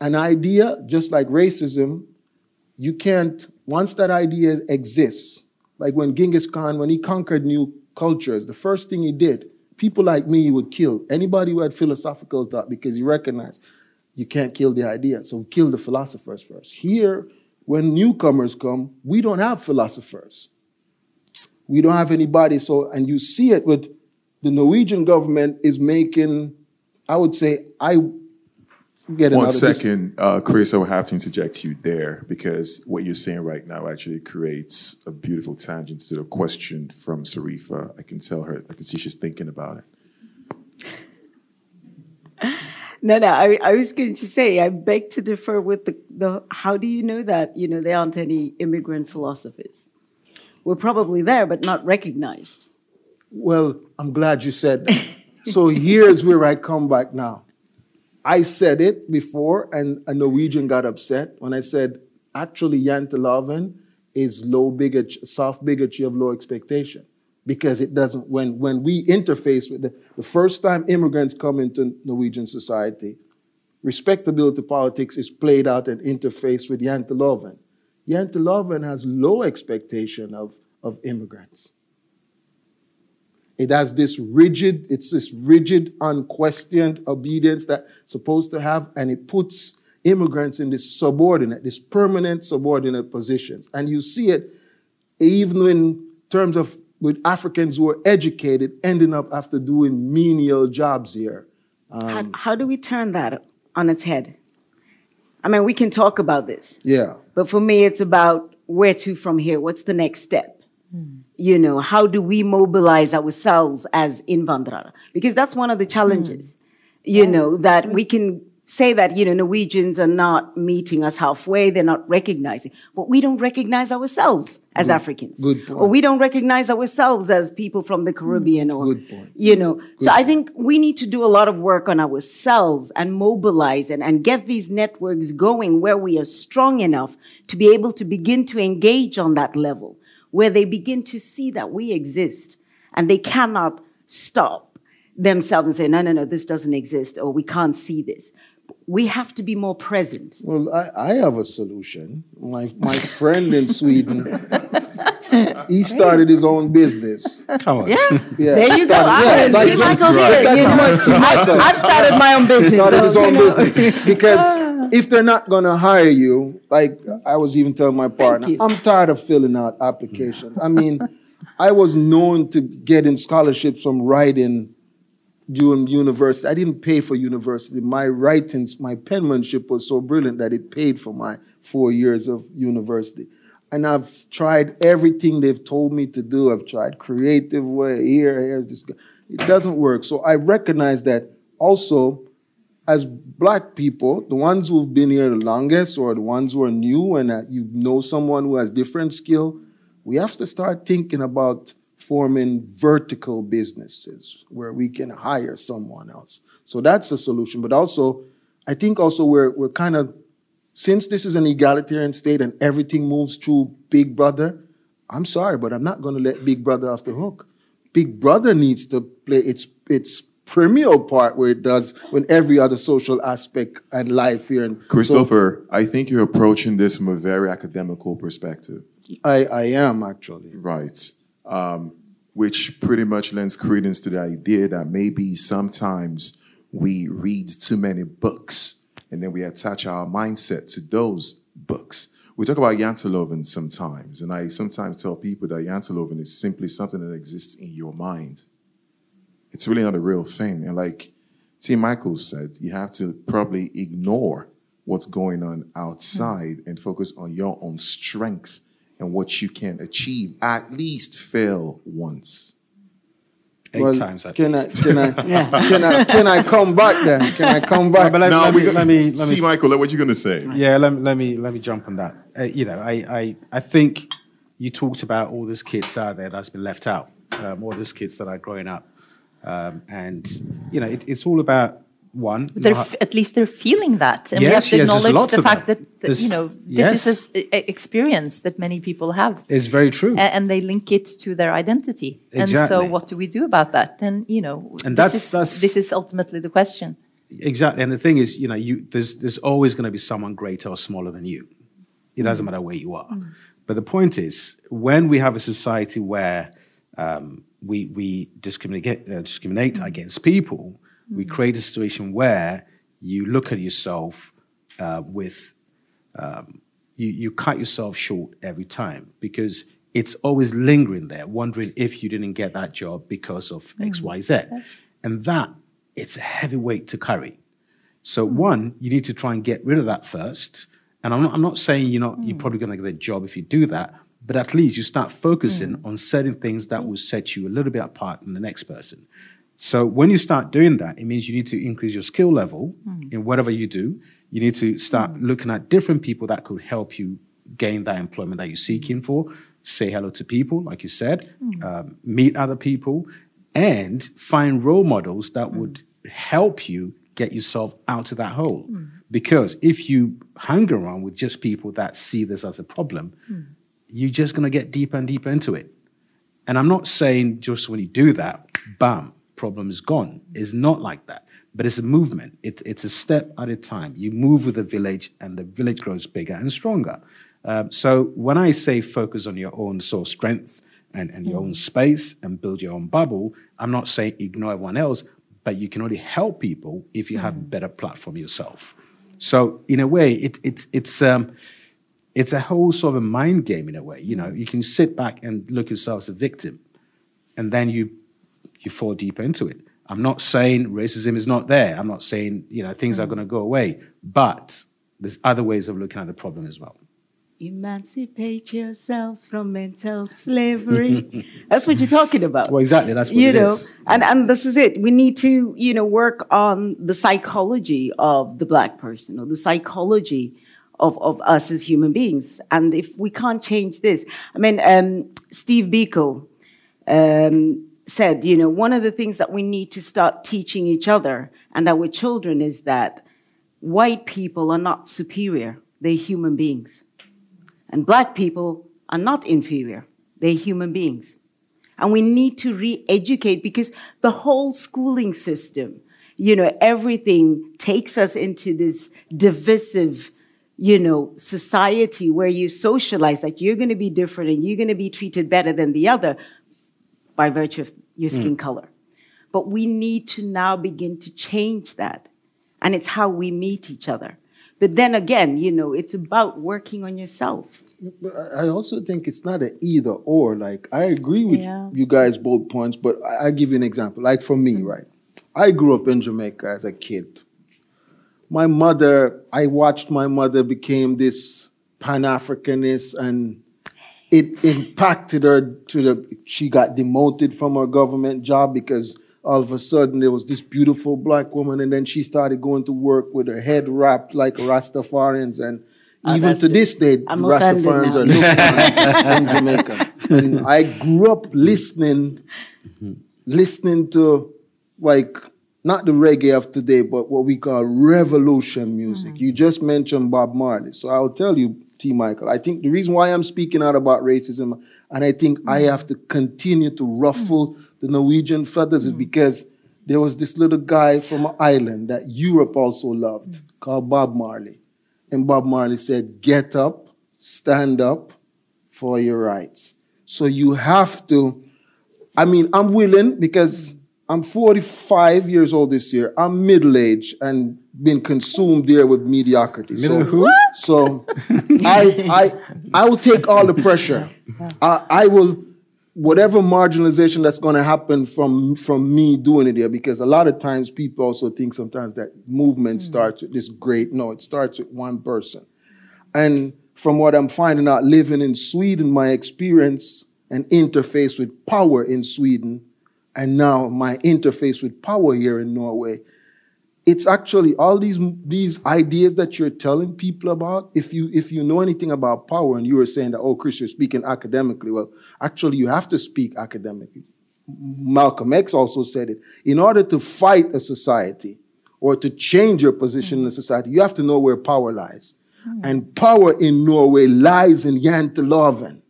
an idea, just like racism, you can't, once that idea exists, like when Genghis Khan, when he conquered new cultures, the first thing he did, people like me would kill. Anybody who had philosophical thought because he recognized you can't kill the idea. So kill the philosophers first. Here, when newcomers come, we don't have philosophers. We don't have anybody. So, and you see it with the Norwegian government is making, I would say, I get One another- this- second, uh, Chris, I will have to interject you there because what you're saying right now actually creates a beautiful tangent to the question from Sarifa. I can tell her, I can see she's thinking about it. No, no, I, I was going to say, I beg to differ with the, the, how do you know that, you know, there aren't any immigrant philosophers? We're probably there, but not recognized. Well, I'm glad you said that. so here's where I come back now. I said it before, and a Norwegian got upset when I said, actually, Janteloven is low bigotry, soft bigotry of low expectation. Because it doesn't, when, when we interface with the, the first time immigrants come into Norwegian society, respectability politics is played out and interfaced with Janteloven. Janteloven has low expectation of, of immigrants. It has this rigid, it's this rigid, unquestioned obedience that's supposed to have, and it puts immigrants in this subordinate, this permanent subordinate positions. And you see it even in terms of with Africans who are educated ending up after doing menial jobs here. how, um, how do we turn that on its head? I mean, we can talk about this, Yeah. but for me, it's about where to from here. What's the next step? You know, how do we mobilize ourselves as invandrara? Because that's one of the challenges, mm. you know, that we mm. can say that, you know, Norwegians are not meeting us halfway, they're not recognizing, but we don't recognize ourselves as Africans. good point. Or we don't recognize ourselves as people from the Caribbean mm. or, Good point. you know. so I think we need to do a lot of work on ourselves and mobilize and, and get these networks going where we are strong enough to be able to begin to engage on that level, where they begin to see that we exist and they cannot stop themselves and say, no, no, no, this doesn't exist or we can't see this. We have to be more present. Well, I, I have a solution. My, my friend in Sweden, he started his own business. Come on. Yeah. Yeah, There you go. started- I yeah, see like- Michael's Right. here, you know. That's my- I've started my own business. started his own you know. business because if they're not going to hire you, like I was even telling my partner. I'm tired of filling out applications. I mean, I was known to getting scholarships from writing during university. I didn't pay for university. My writings, my penmanship was so brilliant that it paid for my four years of university. And I've tried everything they've told me to do. I've tried creative way here, here's this. It doesn't work. So I recognize that also as black people, the ones who've been here the longest or the ones who are new and that you know someone who has different skill, we have to start thinking about forming vertical businesses where we can hire someone else. So that's a solution. But also, I think also we're we're kind of since this is an egalitarian state and everything moves through Big Brother, I'm sorry, but I'm not going to let Big Brother off the hook. Big Brother needs to play its its premier part where it does when every other social aspect and life here. And Christopher, so, I think you're approaching this from a very academical perspective. I, I am actually. Right. Um, which pretty much lends credence to the idea that maybe sometimes we read too many books and then we attach our mindset to those books. We talk about Janteloven sometimes, and I sometimes tell people that Janteloven is simply something that exists in your mind. It's really not a real thing. And like T. Michaels said, you have to probably ignore what's going on outside and focus on your own strength and what you can achieve. At least fail once. Eight well, times at can least. I, can, I, yeah. can, I, can I come back then? Can I come back? but let, no, let, me, let me, let see, Michael, what you going to say? Yeah, let, let, me, let me jump on that. Uh, you know, I, I, I think you talked about all these kids out there that's been left out, um, all these kids that are growing up. Um, and, you know, it, it's all about one. at least they're feeling that, and yes, we have to yes, acknowledge the fact that, that you know this yes. is an experience that many people have. It's very true, and, and they link it to their identity. Exactly. And so, what do we do about that? And you know, and this that's, is, that's this is ultimately the question. Exactly, and the thing is, you know, you there's there's always going to be someone greater or smaller than you. It doesn't mm. matter where you are. Mm. But the point is, when we have a society where um, we we discriminate uh, discriminate mm. against people we create a situation where you look at yourself uh, with, um, you, you cut yourself short every time because it's always lingering there, wondering if you didn't get that job because of mm. X, Y, Z. And that, it's a heavy weight to carry. So, mm. one, you need to try and get rid of that first. And I'm not, I'm not saying you're, not, mm. you're probably going to get a job if you do that, but at least you start focusing mm. on certain things that will set you a little bit apart from the next person. So when you start doing that, it means you need to increase your skill level mm. in whatever you do. You need to start mm. looking at different people that could help you gain that employment that you're seeking for. Say hello to people, like you said, mm. um, meet other people, and find role models that hmm. would help you get yourself out of that hole. Hmm. Because if you hang around with just people that see this as a problem, hmm. you're just going to get deeper and deeper into it. And I'm not saying just when you do that, bam, problem is gone. It's not like that. But it's a movement. It's, it's a step at a time. You move with the village, and the village grows bigger and stronger. Um, so when I say focus on your own source strength and, and your mm. own space and build your own bubble, I'm not saying ignore everyone else, but you can only help people if you mm. have a better platform yourself. So in a way, it, it, it's um, it's a whole sort of a mind game in a way. You know, you can sit back and look yourself as a victim, and then you you fall deeper into it. I'm not saying racism is not there. I'm not saying you know things are mm. going to go away, but there's other ways of looking at the problem as well. Emancipate yourself from mental slavery. that's what you're talking about. Well, exactly. That's what you know, is. and and this is it. We need to you know work on the psychology of the black person or the psychology of, of us as human beings. And if we can't change this, I mean, um, Steve Biko. Um, said, you know, one of the things that we need to start teaching each other and our children is that white people are not superior, they're human beings. And black people are not inferior, they're human beings. And we need to re educate because the whole schooling system, you know, everything takes us into this divisive, you know, society where you socialize that you're going to be different and you're going to be treated better than the other by virtue of your hmm. skin mm. color. But we need to now begin to change that. And it's how we meet each other. But then again, you know, it's about working on yourself. But I also think it's not an either or. Like, I agree with yeah. you guys both points, but I, I give you an example. Like, for me, mm. right? I grew up in Jamaica as a kid. My mother, I watched my mother became this Pan Africanist and it impacted her to the she got demoted from her government job because all of a sudden there was this beautiful black woman and then she started going to work with her head wrapped like Rastafarians and oh, even to this day, Rastafarians are looked in Jamaica. and I grew up listening, listening to like not the reggae of today, but what we call revolution music. You just mentioned Bob Marley, so I'll tell you, T. Michael. I think the reason why I'm speaking out about racism, and I think I mm. have to continue to ruffle the Norwegian feathers, is mm. because there was this little guy from an island that Europe also loved, mm. called Bob Marley. And Bob Marley said, Get up, stand up for your rights. So you have to, I mean, I'm willing because I'm 45 years old this year. I'm middle aged and been consumed there with mediocrity. So, who? so I, I, I will take all the pressure. I, I will, whatever marginalization that's going to happen from, from me doing it there, because a lot of times people also think sometimes that movement hmm. starts with this great, no, it starts with one person. And from what I'm finding out living in Sweden, my experience and interface with power in Sweden, and now my interface with power here in Norway, it's actually all these these ideas that you're telling people about. If you if you know anything about power, and you were saying that, oh, Chris, you're speaking academically. Well, actually, you have to speak academically. Malcolm X also said it. In order to fight a society or to change your position in a society, you have to know where power lies. Hmm. And power in Norway lies in Janteloven.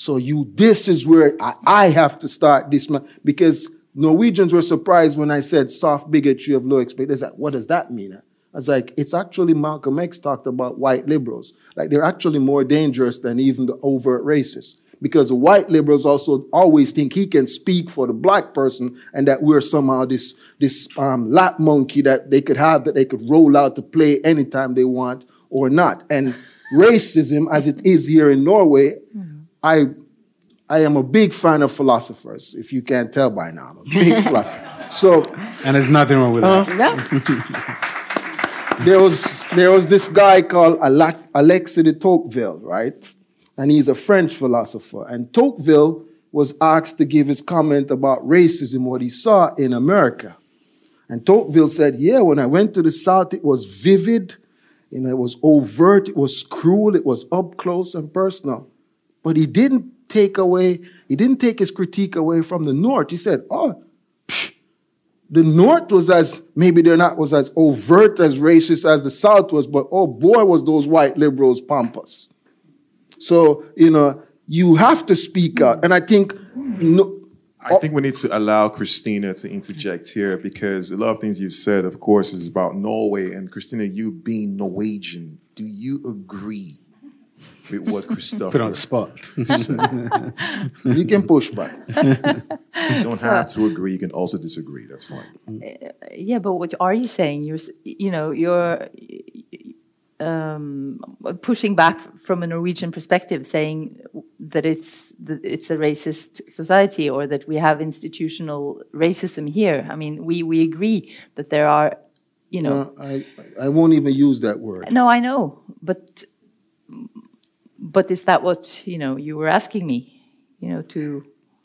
So you, this is where I, I have to start this ma- because Norwegians were surprised when I said soft bigotry of low expectations. Like, what does that mean? I was like, it's actually Malcolm X talked about white liberals. Like they're actually more dangerous than even the overt racists. Because white liberals also always think he can speak for the black person and that we're somehow this, this um, lap monkey that they could have that they could roll out to play anytime they want or not. And racism, as it is here in Norway, I I am a big fan of philosophers, if you can't tell by now. I'm a big philosopher. So And there's nothing wrong with that. No. there was there was this guy called Alexis de Tocqueville, right? And he's a French philosopher. And Tocqueville was asked to give his comment about racism, what he saw in America. And Tocqueville said, Yeah, when I went to the South, it was vivid, and it was overt, it was cruel, it was up close and personal. But he didn't take away, he didn't take his critique away from the North. He said, Oh, psh, the North was as maybe they're not was as overt as racist as the South was, but oh boy, was those white liberals pompous. So you know you have to speak out, and I think no, I think we need to allow Christina to interject here because a lot of things you've said, of course, is about Norway. And Christina, you being Norwegian, do you agree with what Christopher Put on the spot. you can push back. You don't have to agree. You can also disagree. That's fine. yeah but what are you saying you're you know you're um, pushing back from a norwegian perspective saying that it's that it's a racist society or that we have institutional racism here i mean we we agree that there are you know Uh, I I won't even use that word. no i know but but is that what you know you were asking me you know to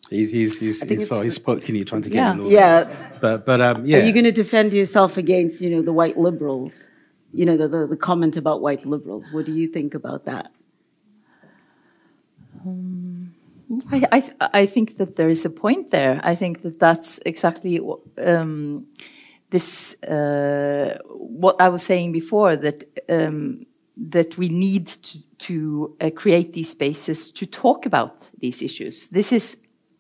he's he's he's, think he's, so he's spoken you trying to get Yeah. in all Yeah. But but um yeah. Are you going to defend yourself against, you know, the white liberals? You know, the, the, the comment about white liberals. What do you think about that? I, I, th- I think that there is a point there. I think that that's exactly wh- um, this uh, what I was saying before that um, that we need to, to uh, create these spaces to talk about these issues. This is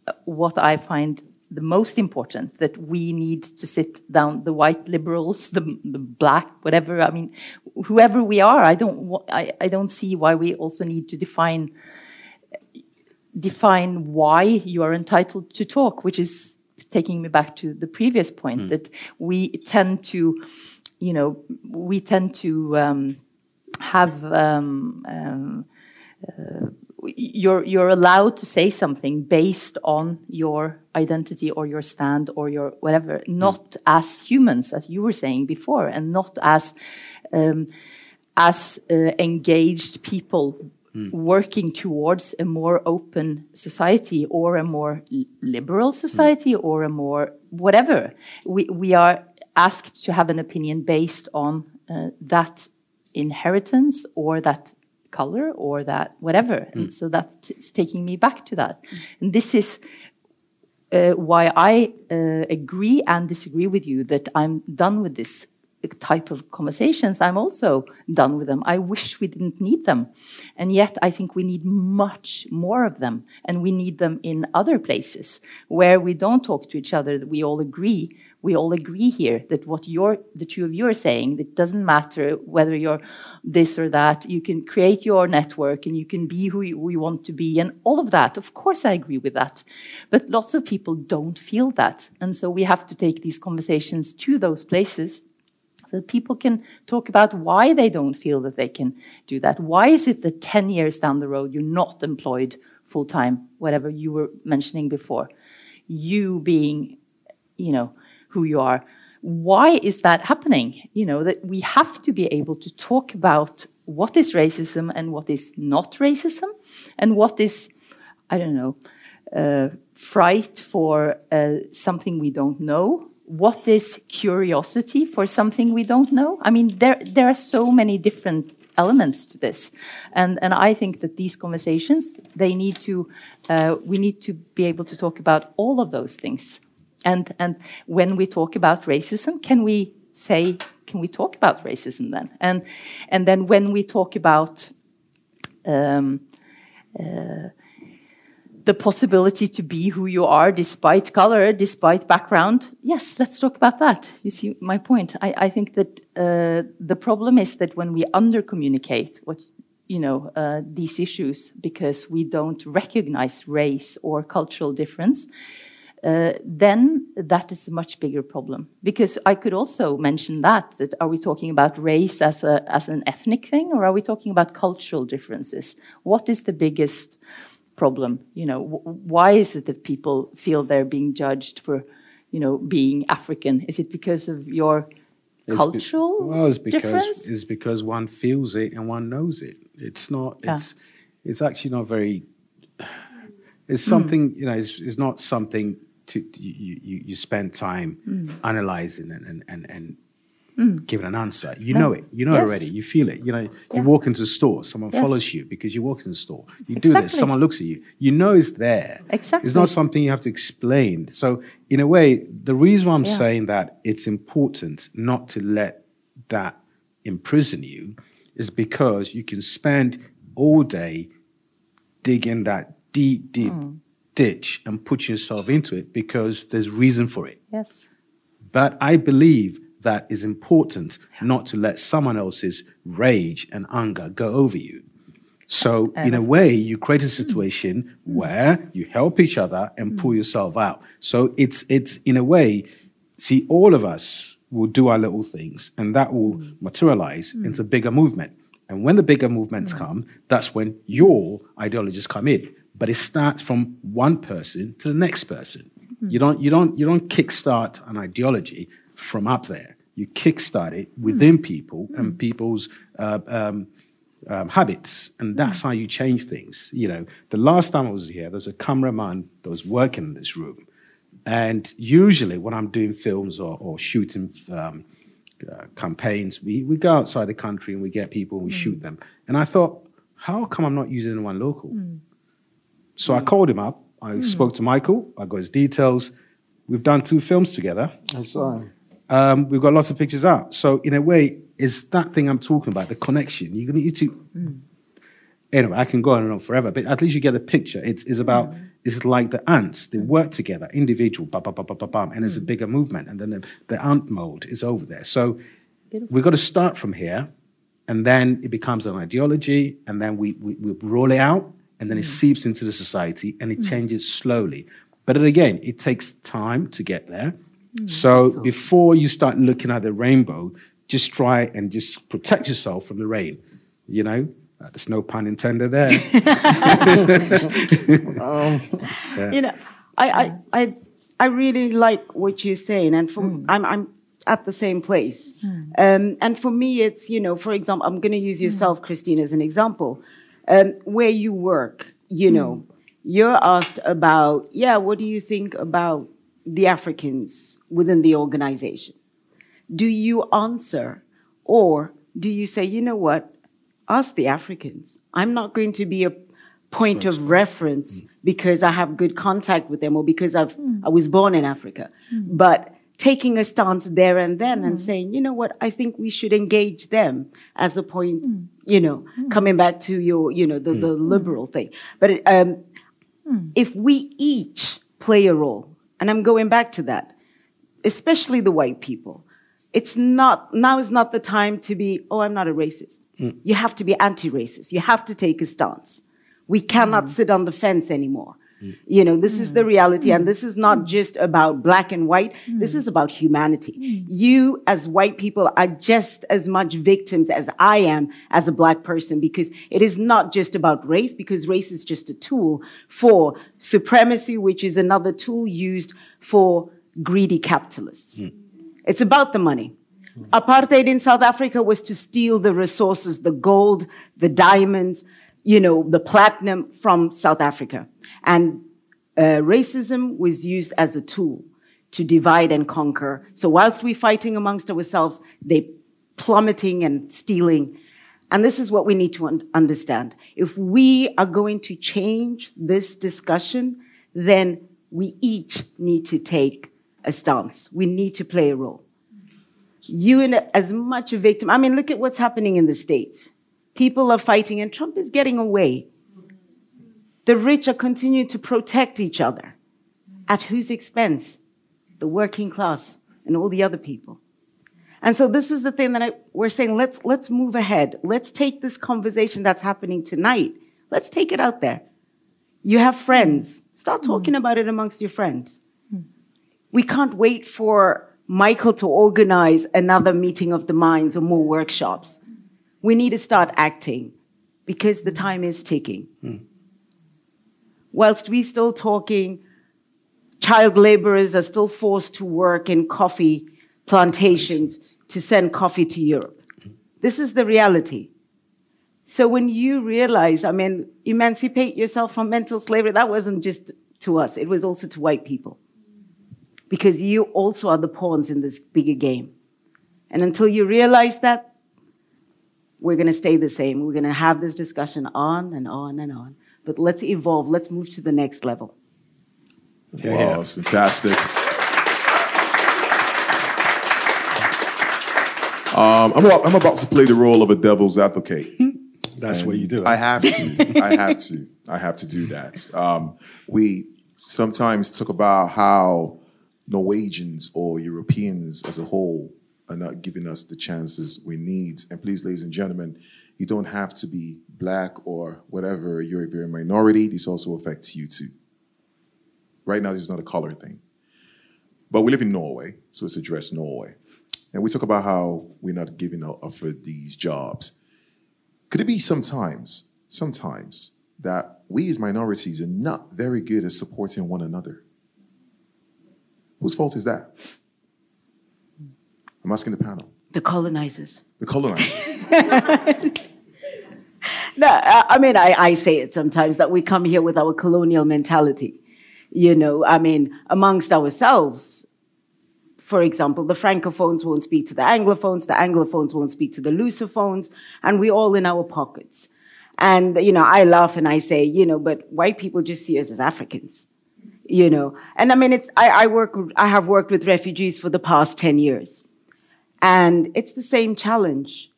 uh, what I find the most important. That we need to sit down, the white liberals, the, the black, whatever. I mean, whoever we are, I don't. I, I don't see why we also need to define define why you are entitled to talk, which is taking me back to the previous point that we tend to, you know, we tend to um, have. Um, um, uh, you're you're allowed to say something based on your identity or your stand or your whatever, not as humans, as you were saying before, and not as um, as uh, engaged people working towards a more open society or a more liberal society or a more whatever. We, we are asked to have an opinion based on uh, that inheritance or that color or that whatever. And so that's taking me back to that. And this is uh, why I uh, agree and disagree with you that I'm done with this type of conversations. I'm also done with them. I wish we didn't need them. And yet I think we need much more of them. And we need them in other places where we don't talk to each other, that we all agree. We all agree here that what you're, the two of you are saying, it doesn't matter whether you're this or that. You can create your network and you can be who you, who you want to be and all of that. Of course, I agree with that. But lots of people don't feel that. And so we have to take these conversations to those places so that people can talk about why they don't feel that they can do that. Why is it that 10 years down the road you're not employed full time, whatever you were mentioning before? You being, you know, who you are. Why is that happening? You know, that we have to be able to talk about what is racism and what is not racism and what is, I don't know, uh, fright for uh, something we don't know what is curiosity for something we don't know? I mean, there there are so many different elements to this, and and I think that these conversations they need to uh, we need to be able to talk about all of those things, and and when we talk about racism, can we say can we talk about racism then? And and then when we talk about um, uh, the possibility to be who you are despite color, despite background, yes, let's talk about that. You see my point. I, I think that uh, the problem is that when we under communicate what you know uh, these issues because we don't recognize race or cultural difference, uh, then that is a much bigger problem. Because I could also mention that that are we talking about race as a as an ethnic thing, or are we talking about cultural differences? What is the biggest problem. You know, why is it that people feel they're being judged for, you know, being African? Is it because of your it's cultural be, well, it's because difference? it's because one feels it and one knows it. It's not. Yeah. It's it's actually not very. It's something you know. It's, it's not something to you you, you spend time analyzing and and and. and Giving an answer, you know it. You know Yes. it already. You feel it. You know. You Yeah. walk into the store. Someone Yes. follows you because you walk in the store. You do this. Someone looks at you. You know it's there. Exactly. It's not something you have to explain. So, in a way, the reason why I'm Yeah. saying that it's important not to let that imprison you is because you can spend all day digging that deep, deep Hmm. Ditch and put yourself into it because there's reason for it. yes. But I believe that is important not to let someone else's rage and anger go over you. So, And in a way, course- you create a situation mm-hmm. Mm-hmm. where you help each other and pull mm-hmm. yourself out. So, it's, it's in a way, see, all of us will do our little things, and that will materialize into bigger movement. And when the bigger movements come, that's when your ideologies come in. But it starts from one person to the next person. You don't, you don't, you don't kickstart an ideology from up there. You kickstart it within people and people's uh, um, um, habits, and that's how you change things. You know, the last time I was here, there's a cameraman that was working in this room, and usually when I'm doing films or, or shooting um, uh, campaigns, we, we go outside the country and we get people and we shoot them. And I thought, how come I'm not using anyone local? So I called him up. I spoke to Michael. I got his details. We've done two films together. I saw. Um, we've got lots of pictures out. So in a way, it's that thing I'm talking about, the connection. You need to. Anyway, I can go on and on forever, but at least you get the picture. It's, it's about it's like the ants. They work together, individual, bam, bam, bam, bam, bam, bam, and there's a bigger movement, and then the, the ant mode is over there. So we've got to start from here, and then it becomes an ideology, and then we, we, we roll it out, and then it mm. seeps into the society, and it mm. changes slowly. But again, it takes time to get there. Mm. So before you start looking at the rainbow, just try and just protect yourself from the rain. You know, uh, there's no pun intended there. Um, you know, I, I, I, I really like what you're saying, and from I'm, I'm at the same place. Um, and for me, it's you know, for example, I'm going to use yourself, Christine, as an example. Um, where you work, you know, mm. you're asked about, yeah, what do you think about the Africans within the organization? Do you answer, or do you say, you know what? us, the Africans. I'm not going to be a point of reference mm. because I have good contact with them or because I've, mm. I was born in Africa. But taking a stance there and then and saying, you know what, I think we should engage them as a point, you know, hmm. coming back to your, you know, the, hmm. the liberal thing. But um, hmm. if we each play a role, and I'm going back to that, especially the white people, it's not, now is not the time to be, oh, I'm not a racist. You have to be anti racist. You have to take a stance. We cannot sit on the fence anymore. You know, this is the mm. reality, and this is not mm. just about black and white. This mm. is about humanity. You, as white people, are just as much victims as I am as a black person because it is not just about race, because race is just a tool for supremacy, which is another tool used for greedy capitalists. Hmm. It's about the money. Hmm. Apartheid in South Africa was to steal the resources, the gold, the diamonds, you know, the platinum from South Africa. And uh, racism was used as a tool to divide and conquer. So whilst we're fighting amongst ourselves, they plummeting and stealing. And this is what we need to un- understand. If we are going to change this discussion, then we each need to take a stance. We need to play a role you in as much a victim. I mean, look at what's happening in the States. People are fighting and Trump is getting away. The rich are continuing to protect each other. At whose expense? The working class and all the other people. And so this is the thing that I, we're saying, let's, let's move ahead. Let's take this conversation that's happening tonight. Let's take it out there. You have friends. Start hmm. talking about it amongst your friends. Hmm. We can't wait for Michael to organize another meeting of the minds or more workshops. We need to start acting because the time is ticking. Hmm. Whilst we're still talking, child laborers are still forced to work in coffee plantations to send coffee to Europe. This is the reality. So when you realize, I mean, emancipate yourself from mental slavery, that wasn't just to us, it was also to white people because you also are the pawns in this bigger game. And until you realize that, we're going to stay the same. We're going to have this discussion on and on and on. But let's evolve. Let's move to the next level. wow, it's fantastic. Um, I'm, about, I'm about to play the role of a devil's advocate. That's what you do. I have to. I have to. I have to do that. Um, we sometimes talk about how Norwegians or Europeans as a whole are not giving us the chances we need. And please, ladies and gentlemen, you don't have to be black or whatever. You're, a minority, this also affects you too. Right now, this is not a color thing. But we live in Norway, so it's addressed Norway. And we talk about how we're not giving out offered these jobs. Could it be sometimes, sometimes, that we as minorities are not very good at supporting one another? Whose fault is that? I'm asking the panel. The colonizers. The colonizers. No, I mean, I, I say it sometimes that we come here with our colonial mentality. You know, I mean, amongst ourselves, for example, the francophones won't speak to the anglophones, the anglophones won't speak to the lusophones, and we're all in our pockets. And, you know, I laugh and I say, you know, but white people just see us as Africans, you know. And I mean, it's, I, I work, I have worked with refugees for the past 10 years. And it's the same challenge.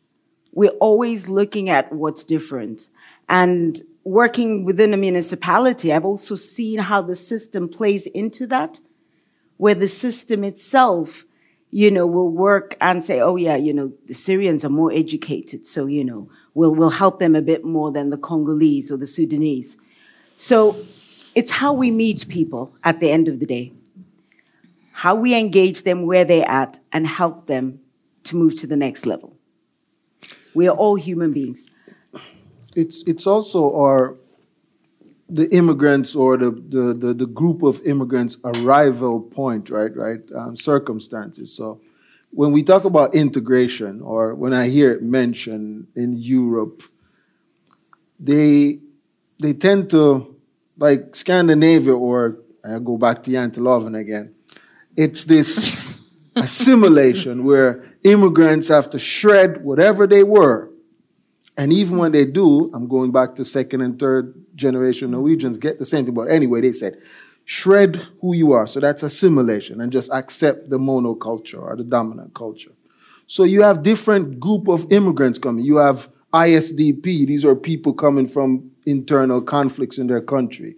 We're always looking at what's different. And working within a municipality, I've also seen how the system plays into that, where the system itself, you know, will work and say, oh yeah, you know, the Syrians are more educated, so, you know, we'll, we'll help them a bit more than the Congolese or the Sudanese. So it's how we meet people at the end of the day, how we engage them where they're at and help them to move to the next level. We are all human beings. it's it's also our the immigrants or the, the, the, the group of immigrants arrival point, right, right, um, circumstances. So when we talk about integration or when I hear it mentioned in Europe, they they tend to like Scandinavia or I go back to Janteloven again. It's this assimilation where immigrants have to shred whatever they were And even when they do, I'm going back to second and third generation Norwegians, get the same thing. But anyway, they said, shred who you are. So that's assimilation and just accept the monoculture or the dominant culture. So you have different group of immigrants coming. You have ISDP. These are people coming from internal conflicts in their country.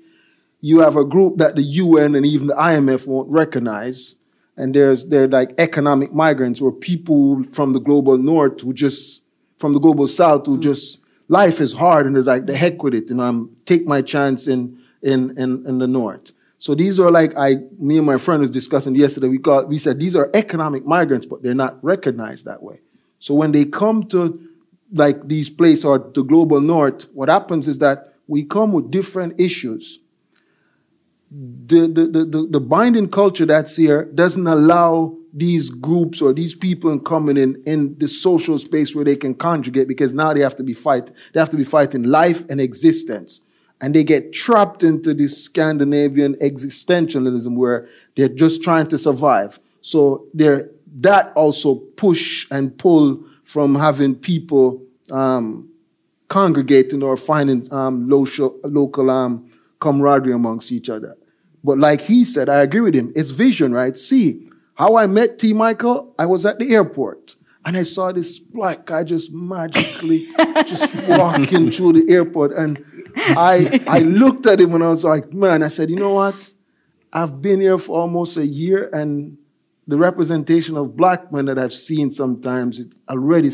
You have a group that the UN and even the IMF won't recognize. And there's they're like economic migrants or people from the global north who just from the global south who mm. just life is hard and is like the heck with it. And I'm take my chance in in in, in the north. So these are like I, me and my friend was discussing yesterday. We got, we said these are economic migrants, but they're not recognized that way. So when they come to like these places or the global north, what happens is that we come with different issues. The, the, the, the, binding culture that's here doesn't allow these groups or these people coming in in the social space where they can conjugate because now they have to be fight they have to be fighting life and existence and they get trapped into this Scandinavian existentialism where they're just trying to survive. So they're, that also push and pull from having people um, congregating or finding um, local, local um, camaraderie amongst each other. But like he said, I agree with him. It's vision, right? See, how I met T. Michael, I was at the airport and I saw this black guy just magically just walking through the airport. And I, I looked at him and I was like, man, I said, you know what? I've been here for almost a year and the representation of black men that I've seen sometimes, it already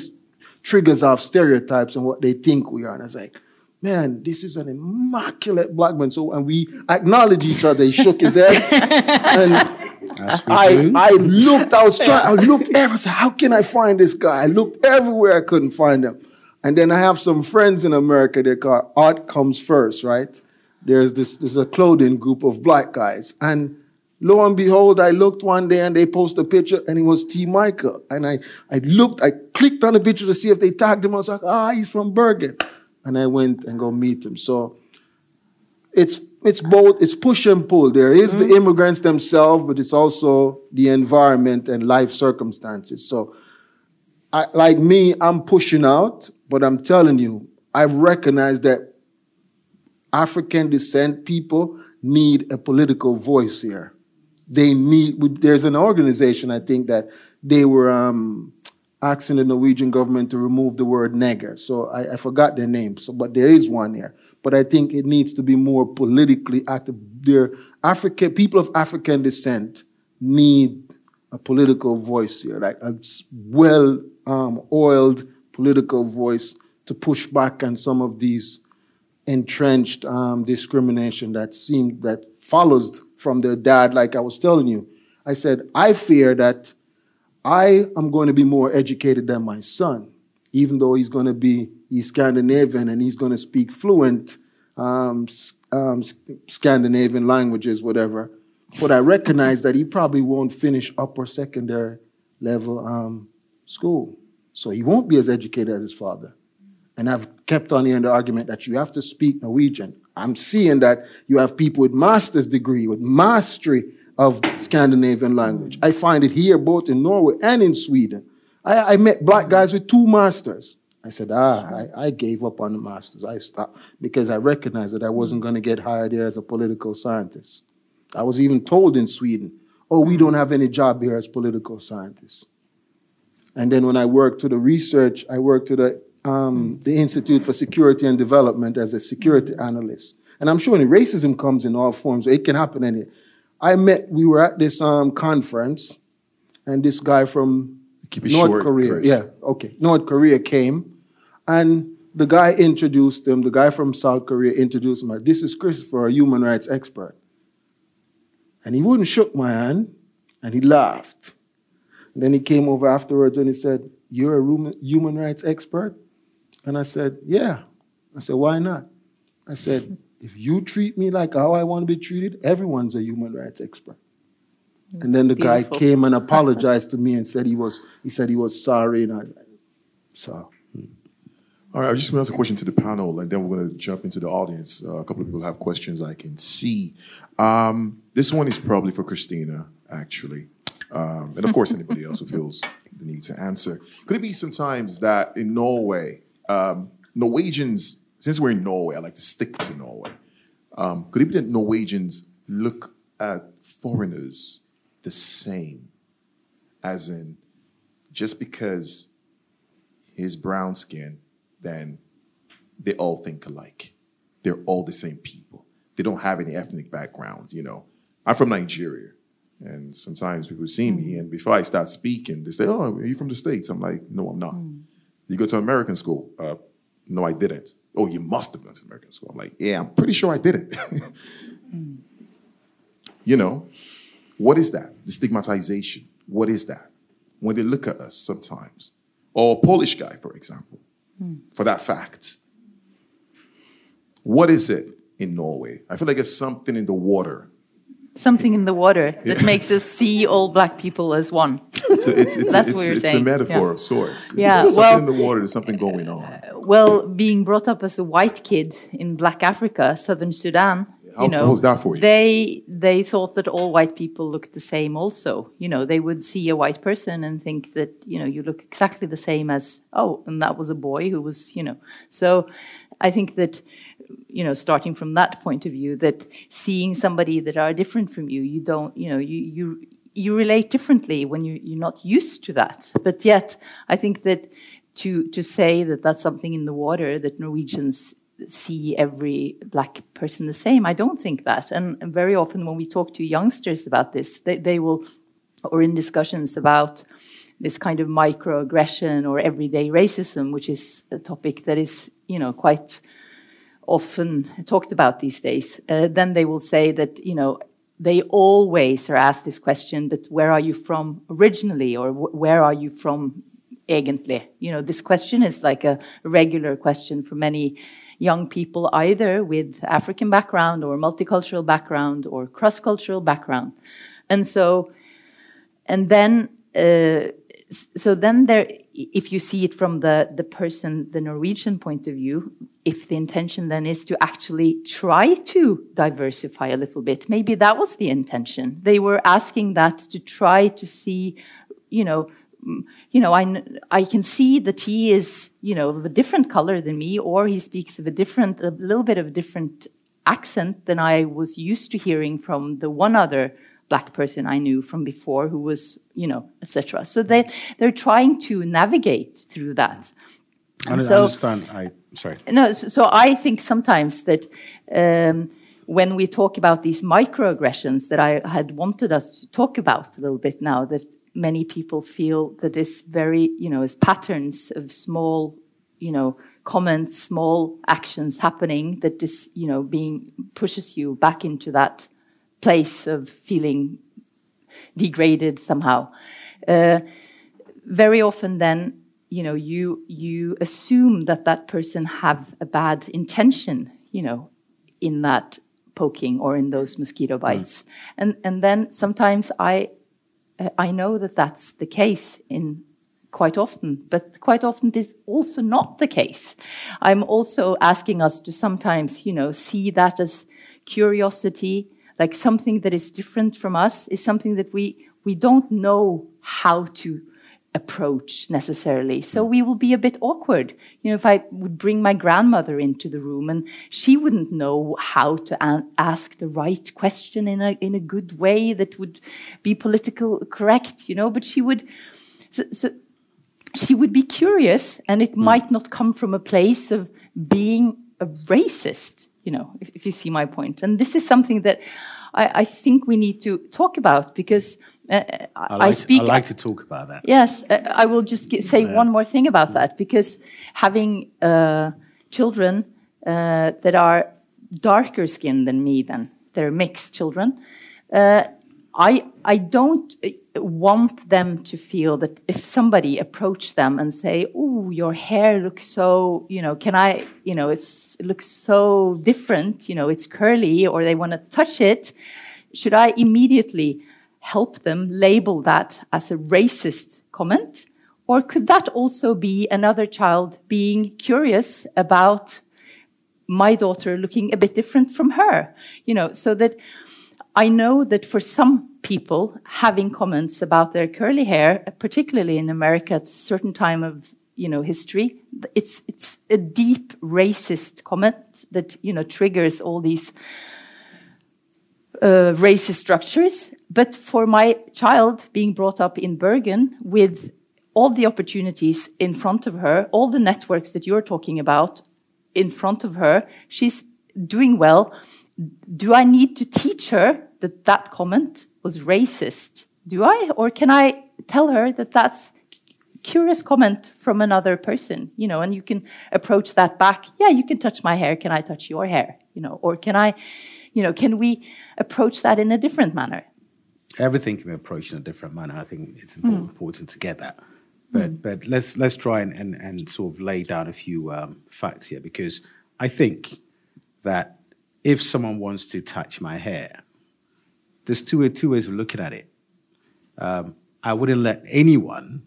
triggers off stereotypes and what they think we are. And I was like, man, this is an immaculate black man. So, and we acknowledge each other. He shook his head. and I, I looked, I was trying, I looked everywhere. I said, how can I find this guy? I looked everywhere, I couldn't find him. And then I have some friends in America, they call Art Comes First, right? There's this, there's a clothing group of black guys. And lo and behold, I looked one day and they post a picture and it was T. Michael. And I, I looked, I clicked on the picture to see if they tagged him. I was like, ah, he's from Bergen. And I went and go meet him. So it's it's both it's push and pull. There is mm-hmm. the immigrants themselves, but it's also the environment and life circumstances. So I, like me, I'm pushing out, but I'm telling you, I recognize that African descent people need a political voice here. They need, there's an organization, I think, that they were um, asking the Norwegian government to remove the word nigger. So I, I forgot their name, so, but there is one here. But I think it needs to be more politically active. Their African, people of African descent need a political voice here, like a well um, oiled political voice to push back on some of these entrenched um, discrimination that seemed that follows from their dad. Like I was telling you, I said I fear that I am going to be more educated than my son, even though he's going to be he's Scandinavian and he's going to speak fluent um, um, Scandinavian languages, whatever. But I recognize that he probably won't finish upper secondary level um, school. So he won't be as educated as his father. And I've kept on hearing the argument that you have to speak Norwegian. I'm seeing that you have people with master's degree, with mastery of Scandinavian language. I find it here both in Norway and in Sweden. I, I met black guys with two masters. I said, ah, I, I, gave up on the masters. I stopped because I recognized that I wasn't going to get hired here as a political scientist. I was even told in Sweden, oh, we don't have any job here as political scientists. And then when I worked to the research, I worked to the, um, the Institute for Security and Development as a security analyst. And I'm sure racism comes in all forms. It can happen any. I met, we were at this um, conference, and this guy from North short, Korea, Chris. yeah, okay, North Korea came, and the guy introduced him, the guy from South Korea introduced him, this is Christopher, a human rights expert. And he wouldn't shook my hand, and he laughed. And then he came over afterwards and he said, You're a human rights expert? And I said, Yeah. I said, Why not? I said, If you treat me like how I want to be treated, everyone's a human rights expert. And then the Beautiful. guy came and apologized to me and said he was he said he was sorry and I so all right, I just want to ask a question to the panel, and then we're going to jump into the audience. Uh, a couple of people have questions I can see. Um, this one is probably for Christina, actually. Um, and of course, anybody else who feels the need to answer. Could it be sometimes that in Norway, um, Norwegians, since we're in Norway, I like to stick to Norway. Um, could it be that Norwegians look at foreigners the same? As in, just because he's brown skin, then they all think alike. They're all the same people. They don't have any ethnic backgrounds, you know. I'm from Nigeria. And sometimes people see me, and before I start speaking, they say, Oh, are you from the States? I'm like, No, I'm not. You go to American school? Uh, no, I didn't. Oh, you must have gone to American school. I'm like, Yeah, I'm pretty sure I didn't. You know, what is that? The stigmatization. What is that? When they look at us sometimes, or a Polish guy, for example, for that fact. What is it in Norway? I feel like it's something in the water. Something in the water that makes us see all black people as one. It's a, it's, it's, That's it's, what you're it's a metaphor Yeah. of sorts. Yeah, There's well- something in the water, there's something going on. Uh, well, being brought up as a white kid in Black Africa, Southern Sudan, How- you know, how was that for you? They they thought that all white people looked the same. Also, you know, they would see a white person and think that you know you look exactly the same as oh, and that was a boy who was you know. So, I think that you know, starting from that point of view, that seeing somebody that are different from you, you don't, you know, you you you relate differently when you you're not used to that. But yet, I think that to to say that that's something in the water that Norwegians see every black person the same, I don't think that. And, very often when we talk to youngsters about this, they, they will, or in discussions about this kind of microaggression or everyday racism, which is a topic that is, you know, quite often talked about these days, uh, then they will say that, you know, they always are asked this question, but where are you from originally, or wh- where are you from egentlig? You know, this question is like a regular question for many young people, either with African background or multicultural background or cross-cultural background, and so, and then. Uh, so then there if you see it from the the person the norwegian point of view if the intention then is to actually try to diversify a little bit maybe that was the intention. They were asking that to try to see you know mm, you know I, I can see that he is you know of a different color than me or he speaks of a different a little bit of a different accent than i was used to hearing from the one other black person I knew from before who was, you know, etc. So they they're trying to navigate through that. I And don't so- understand. I sorry. No, so, so I think sometimes that um, when we talk about these microaggressions that I had wanted us to talk about a little bit now, that many people feel that is very, you know, is patterns of small, you know, comments, small actions happening that this, you know, being pushes you back into that place of feeling degraded somehow. Uh, very often then you know you you assume that that person have a bad intention you know in that poking or in those mosquito bites. And and then sometimes i uh, i know that that's the case in quite often but quite often it is also not the case. I'm also asking us to sometimes you know see that as curiosity like something that is different from us is something that we we don't know how to approach necessarily. So mm. we will be a bit awkward. You know, if I would bring my grandmother into the room and she wouldn't know how to ask the right question in a in a good way that would be political correct, you know, but she would so, so she would be curious and it mm. might not come from a place of being a racist you know if, if you see my point and this is something that i, I think we need to talk about because uh, I I, like, speak I like to talk about that. Yes, uh, I will just get, say one more thing about that because having uh, children uh, that are darker skinned than me, then they're mixed children. Uh, I I don't uh, want them to feel that if somebody approach them and say, "Oh, your hair looks so," you know, can I, you know, it's it looks so different, you know, it's curly, or they want to touch it, should I immediately help them label that as a racist comment? Or could that also be another child being curious about my daughter looking a bit different from her? You know, so that I know that for some people, having comments about their curly hair, particularly in America at a certain time of you know history. It's it's a deep racist comment that you know triggers all these uh, racist structures. But for my child being brought up in Bergen with all the opportunities in front of her, all the networks that you're talking about in front of her, she's doing well. Do I need to teach her that that comment was racist? Do I? Or can I tell her that that's a curious comment from another person, you know, and you can approach that back. Yeah, you can touch my hair. Can I touch your hair? You know, or can I, you know, can we approach that in a different manner? Everything can be approached in a different manner. I think it's important, important to get that. But but let's let's try and, and, and sort of lay down a few um, facts here because I think that if someone wants to touch my hair, there's two two ways of looking at it. Um, I wouldn't let anyone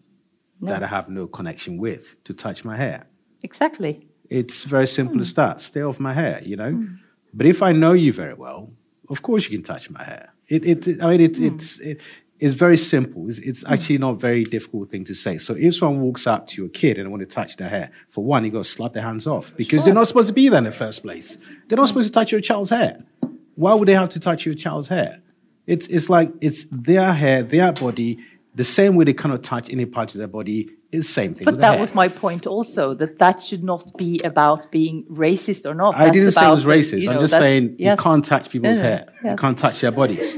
that I have no connection with to touch my hair. Exactly. It's very simple hmm. as that. Stay off my hair, you know. Hmm. But if I know you very well, of course you can touch my hair. It, it, I mean, it, hmm. it's, it, it's very simple. It's, it's mm. actually not a very difficult thing to say. So if someone walks up to your kid and they want to touch their hair, for one, you got to slap their hands off because they're not supposed to be there in the first place. They're not mm. supposed to touch your child's hair. Why would they have to touch your child's hair? It's, it's like it's their hair, their body. The same way they cannot touch any part of their body is same thing. But that was my point also, that that should not be about being racist or not. I That's didn't say it was racist. you I'm just saying yes. you can't touch people's No, no, hair. You can't touch their bodies.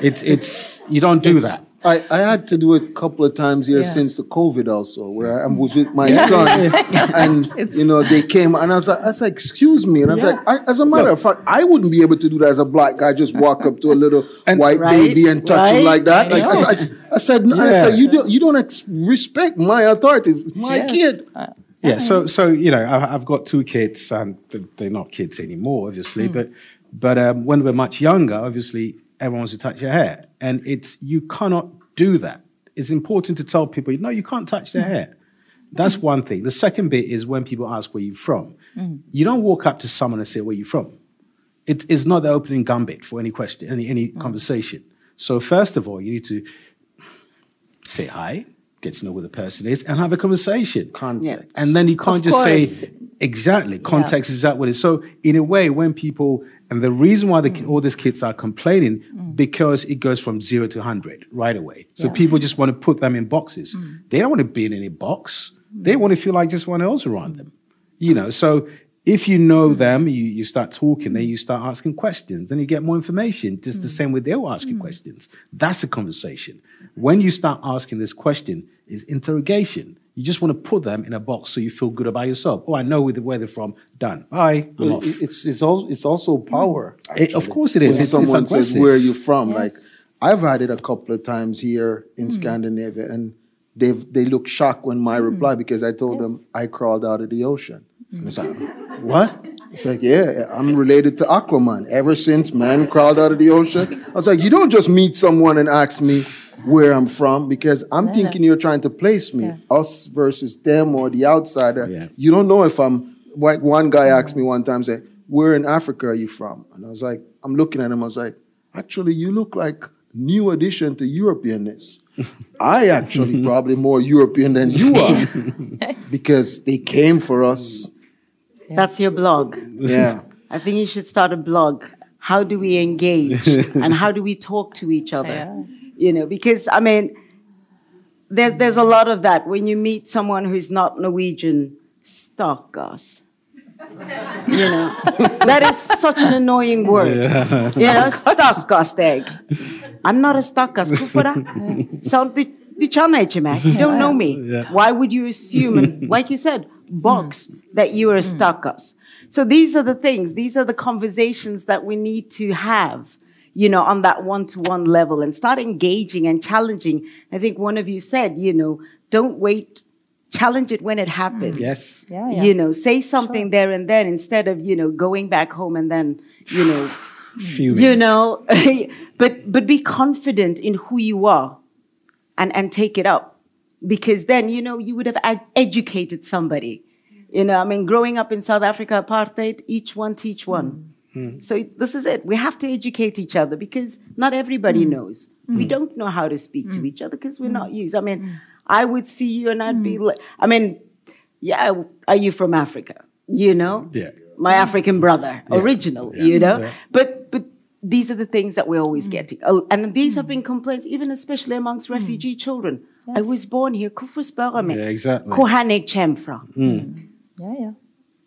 It's it's you don't do that. I, I had to do it a couple of times here Yeah. since the COVID also, where I was with my son, and you know they came, and I was like, I was like, excuse me, and I was like, I, as a matter of fact, I wouldn't be able to do that as a black guy, just walk up to a little white Right, baby and touch him like that. I Like I, know. s- I said, no, I said, you don't, you don't ex- respect my authorities, It's my kid. Yeah. So so you know I, I've got two kids and they're not kids anymore, obviously. But but um, when we're much younger, obviously everyone wants to touch your hair, and it's you cannot do that. It's important to tell people no, you can't touch their hair. That's one thing. The second bit is when people ask where you're from. Mm. You don't walk up to someone and say where you're from. It is not the opening gambit for any question, any any mm. conversation. So first of all, you need to say hi, get to know who the person is, and have a conversation. Context. And then you can't Of just course. say exactly context is that what it is. So in a way, when people and the reason why the, ki- all these kids are complaining because it goes from zero to hundred right away. So people just want to put them in boxes. Mm. They don't want to be in any box. They want to feel like just one else around them. You know. So if you know mm. them, you, you start talking, then you start asking questions, then you get more information. Just the mm. same way they'll ask you questions. That's a conversation. When you start asking this question, is interrogation. You just want to put them in a box so you feel good about yourself. Oh, I know where they're- from. Done. Bye. I'm Well, off. It's it's all it's also power. Mm. It- of course it is. When It's- it's someone says where are you from, like I've had it a couple of times here in mm. Scandinavia, and they've they look shocked when my mm. reply because I told them I crawled out of the ocean. And it's like, what? It's like, yeah, I'm related to Aquaman. Ever since man crawled out of the ocean, I was like, you don't just meet someone and ask me where I'm from because I'm thinking you're trying to place me, us versus them or the outsider. Yeah. You don't know if I'm like one guy asked me one time, say, Where in Africa are you from? And I was like, I'm looking at him, I was like, actually you look like new addition to Europeanness. I actually probably more European than you are. because they came for us. That's your blog. Yeah. I think you should start a blog. How do we engage and how do we talk to each other? Yeah. You know, because I mean, there, there's a lot of that. When you meet someone who's not Norwegian, stakkars. You know, that is such an annoying word. You know, stakkars deg. I'm not a stakkars. Hvorfor det? Sant? Du, du kjenner ikke meg. You don't know me. Why would you assume, and like you said, box mm. that you are a mm. stakkars? So these are the things, these are the conversations that we need to have, you know, on that one to one level and start engaging and challenging. I think one of you said, you know, don't wait, challenge it when it happens. yes. Yeah, yeah. You know, say something there and then instead of, you know, going back home and then, you know, Fuming. you know, but but be confident in who you are and and take it up because then you know you would have ed- educated somebody you know i mean growing up in south africa apartheid each one teach one mm. Mm. so this is it we have to educate each other because not everybody mm. knows mm. we don't know how to speak to each other because we're not used i mean i would see you and i'd be like i mean yeah, are you from Africa? You know? Yeah. My African brother, original, you know? Yeah. But but these are the things that we're always getting. Uh, And these have been complaints, even especially amongst refugee children. I was born here. Hvorfor spørger? Yeah, exactly. Hvor han jeg? Yeah, yeah.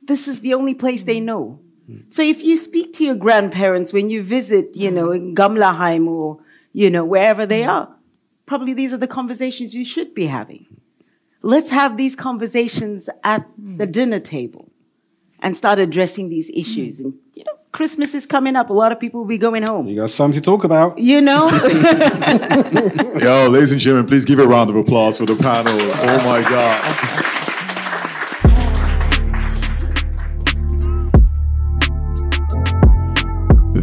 This is the only place they know. Mm. So if you speak to your grandparents when you visit, you know, in Gamlaheim or, you know, wherever they mm. are, probably these are the conversations you should be having. Let's have these conversations at the dinner table and start addressing these issues. And, you know, Christmas is coming up. A lot of people will be going home. You got something to talk about. You know? Yo, ladies and gentlemen, please give a round of applause for the panel. Oh my God.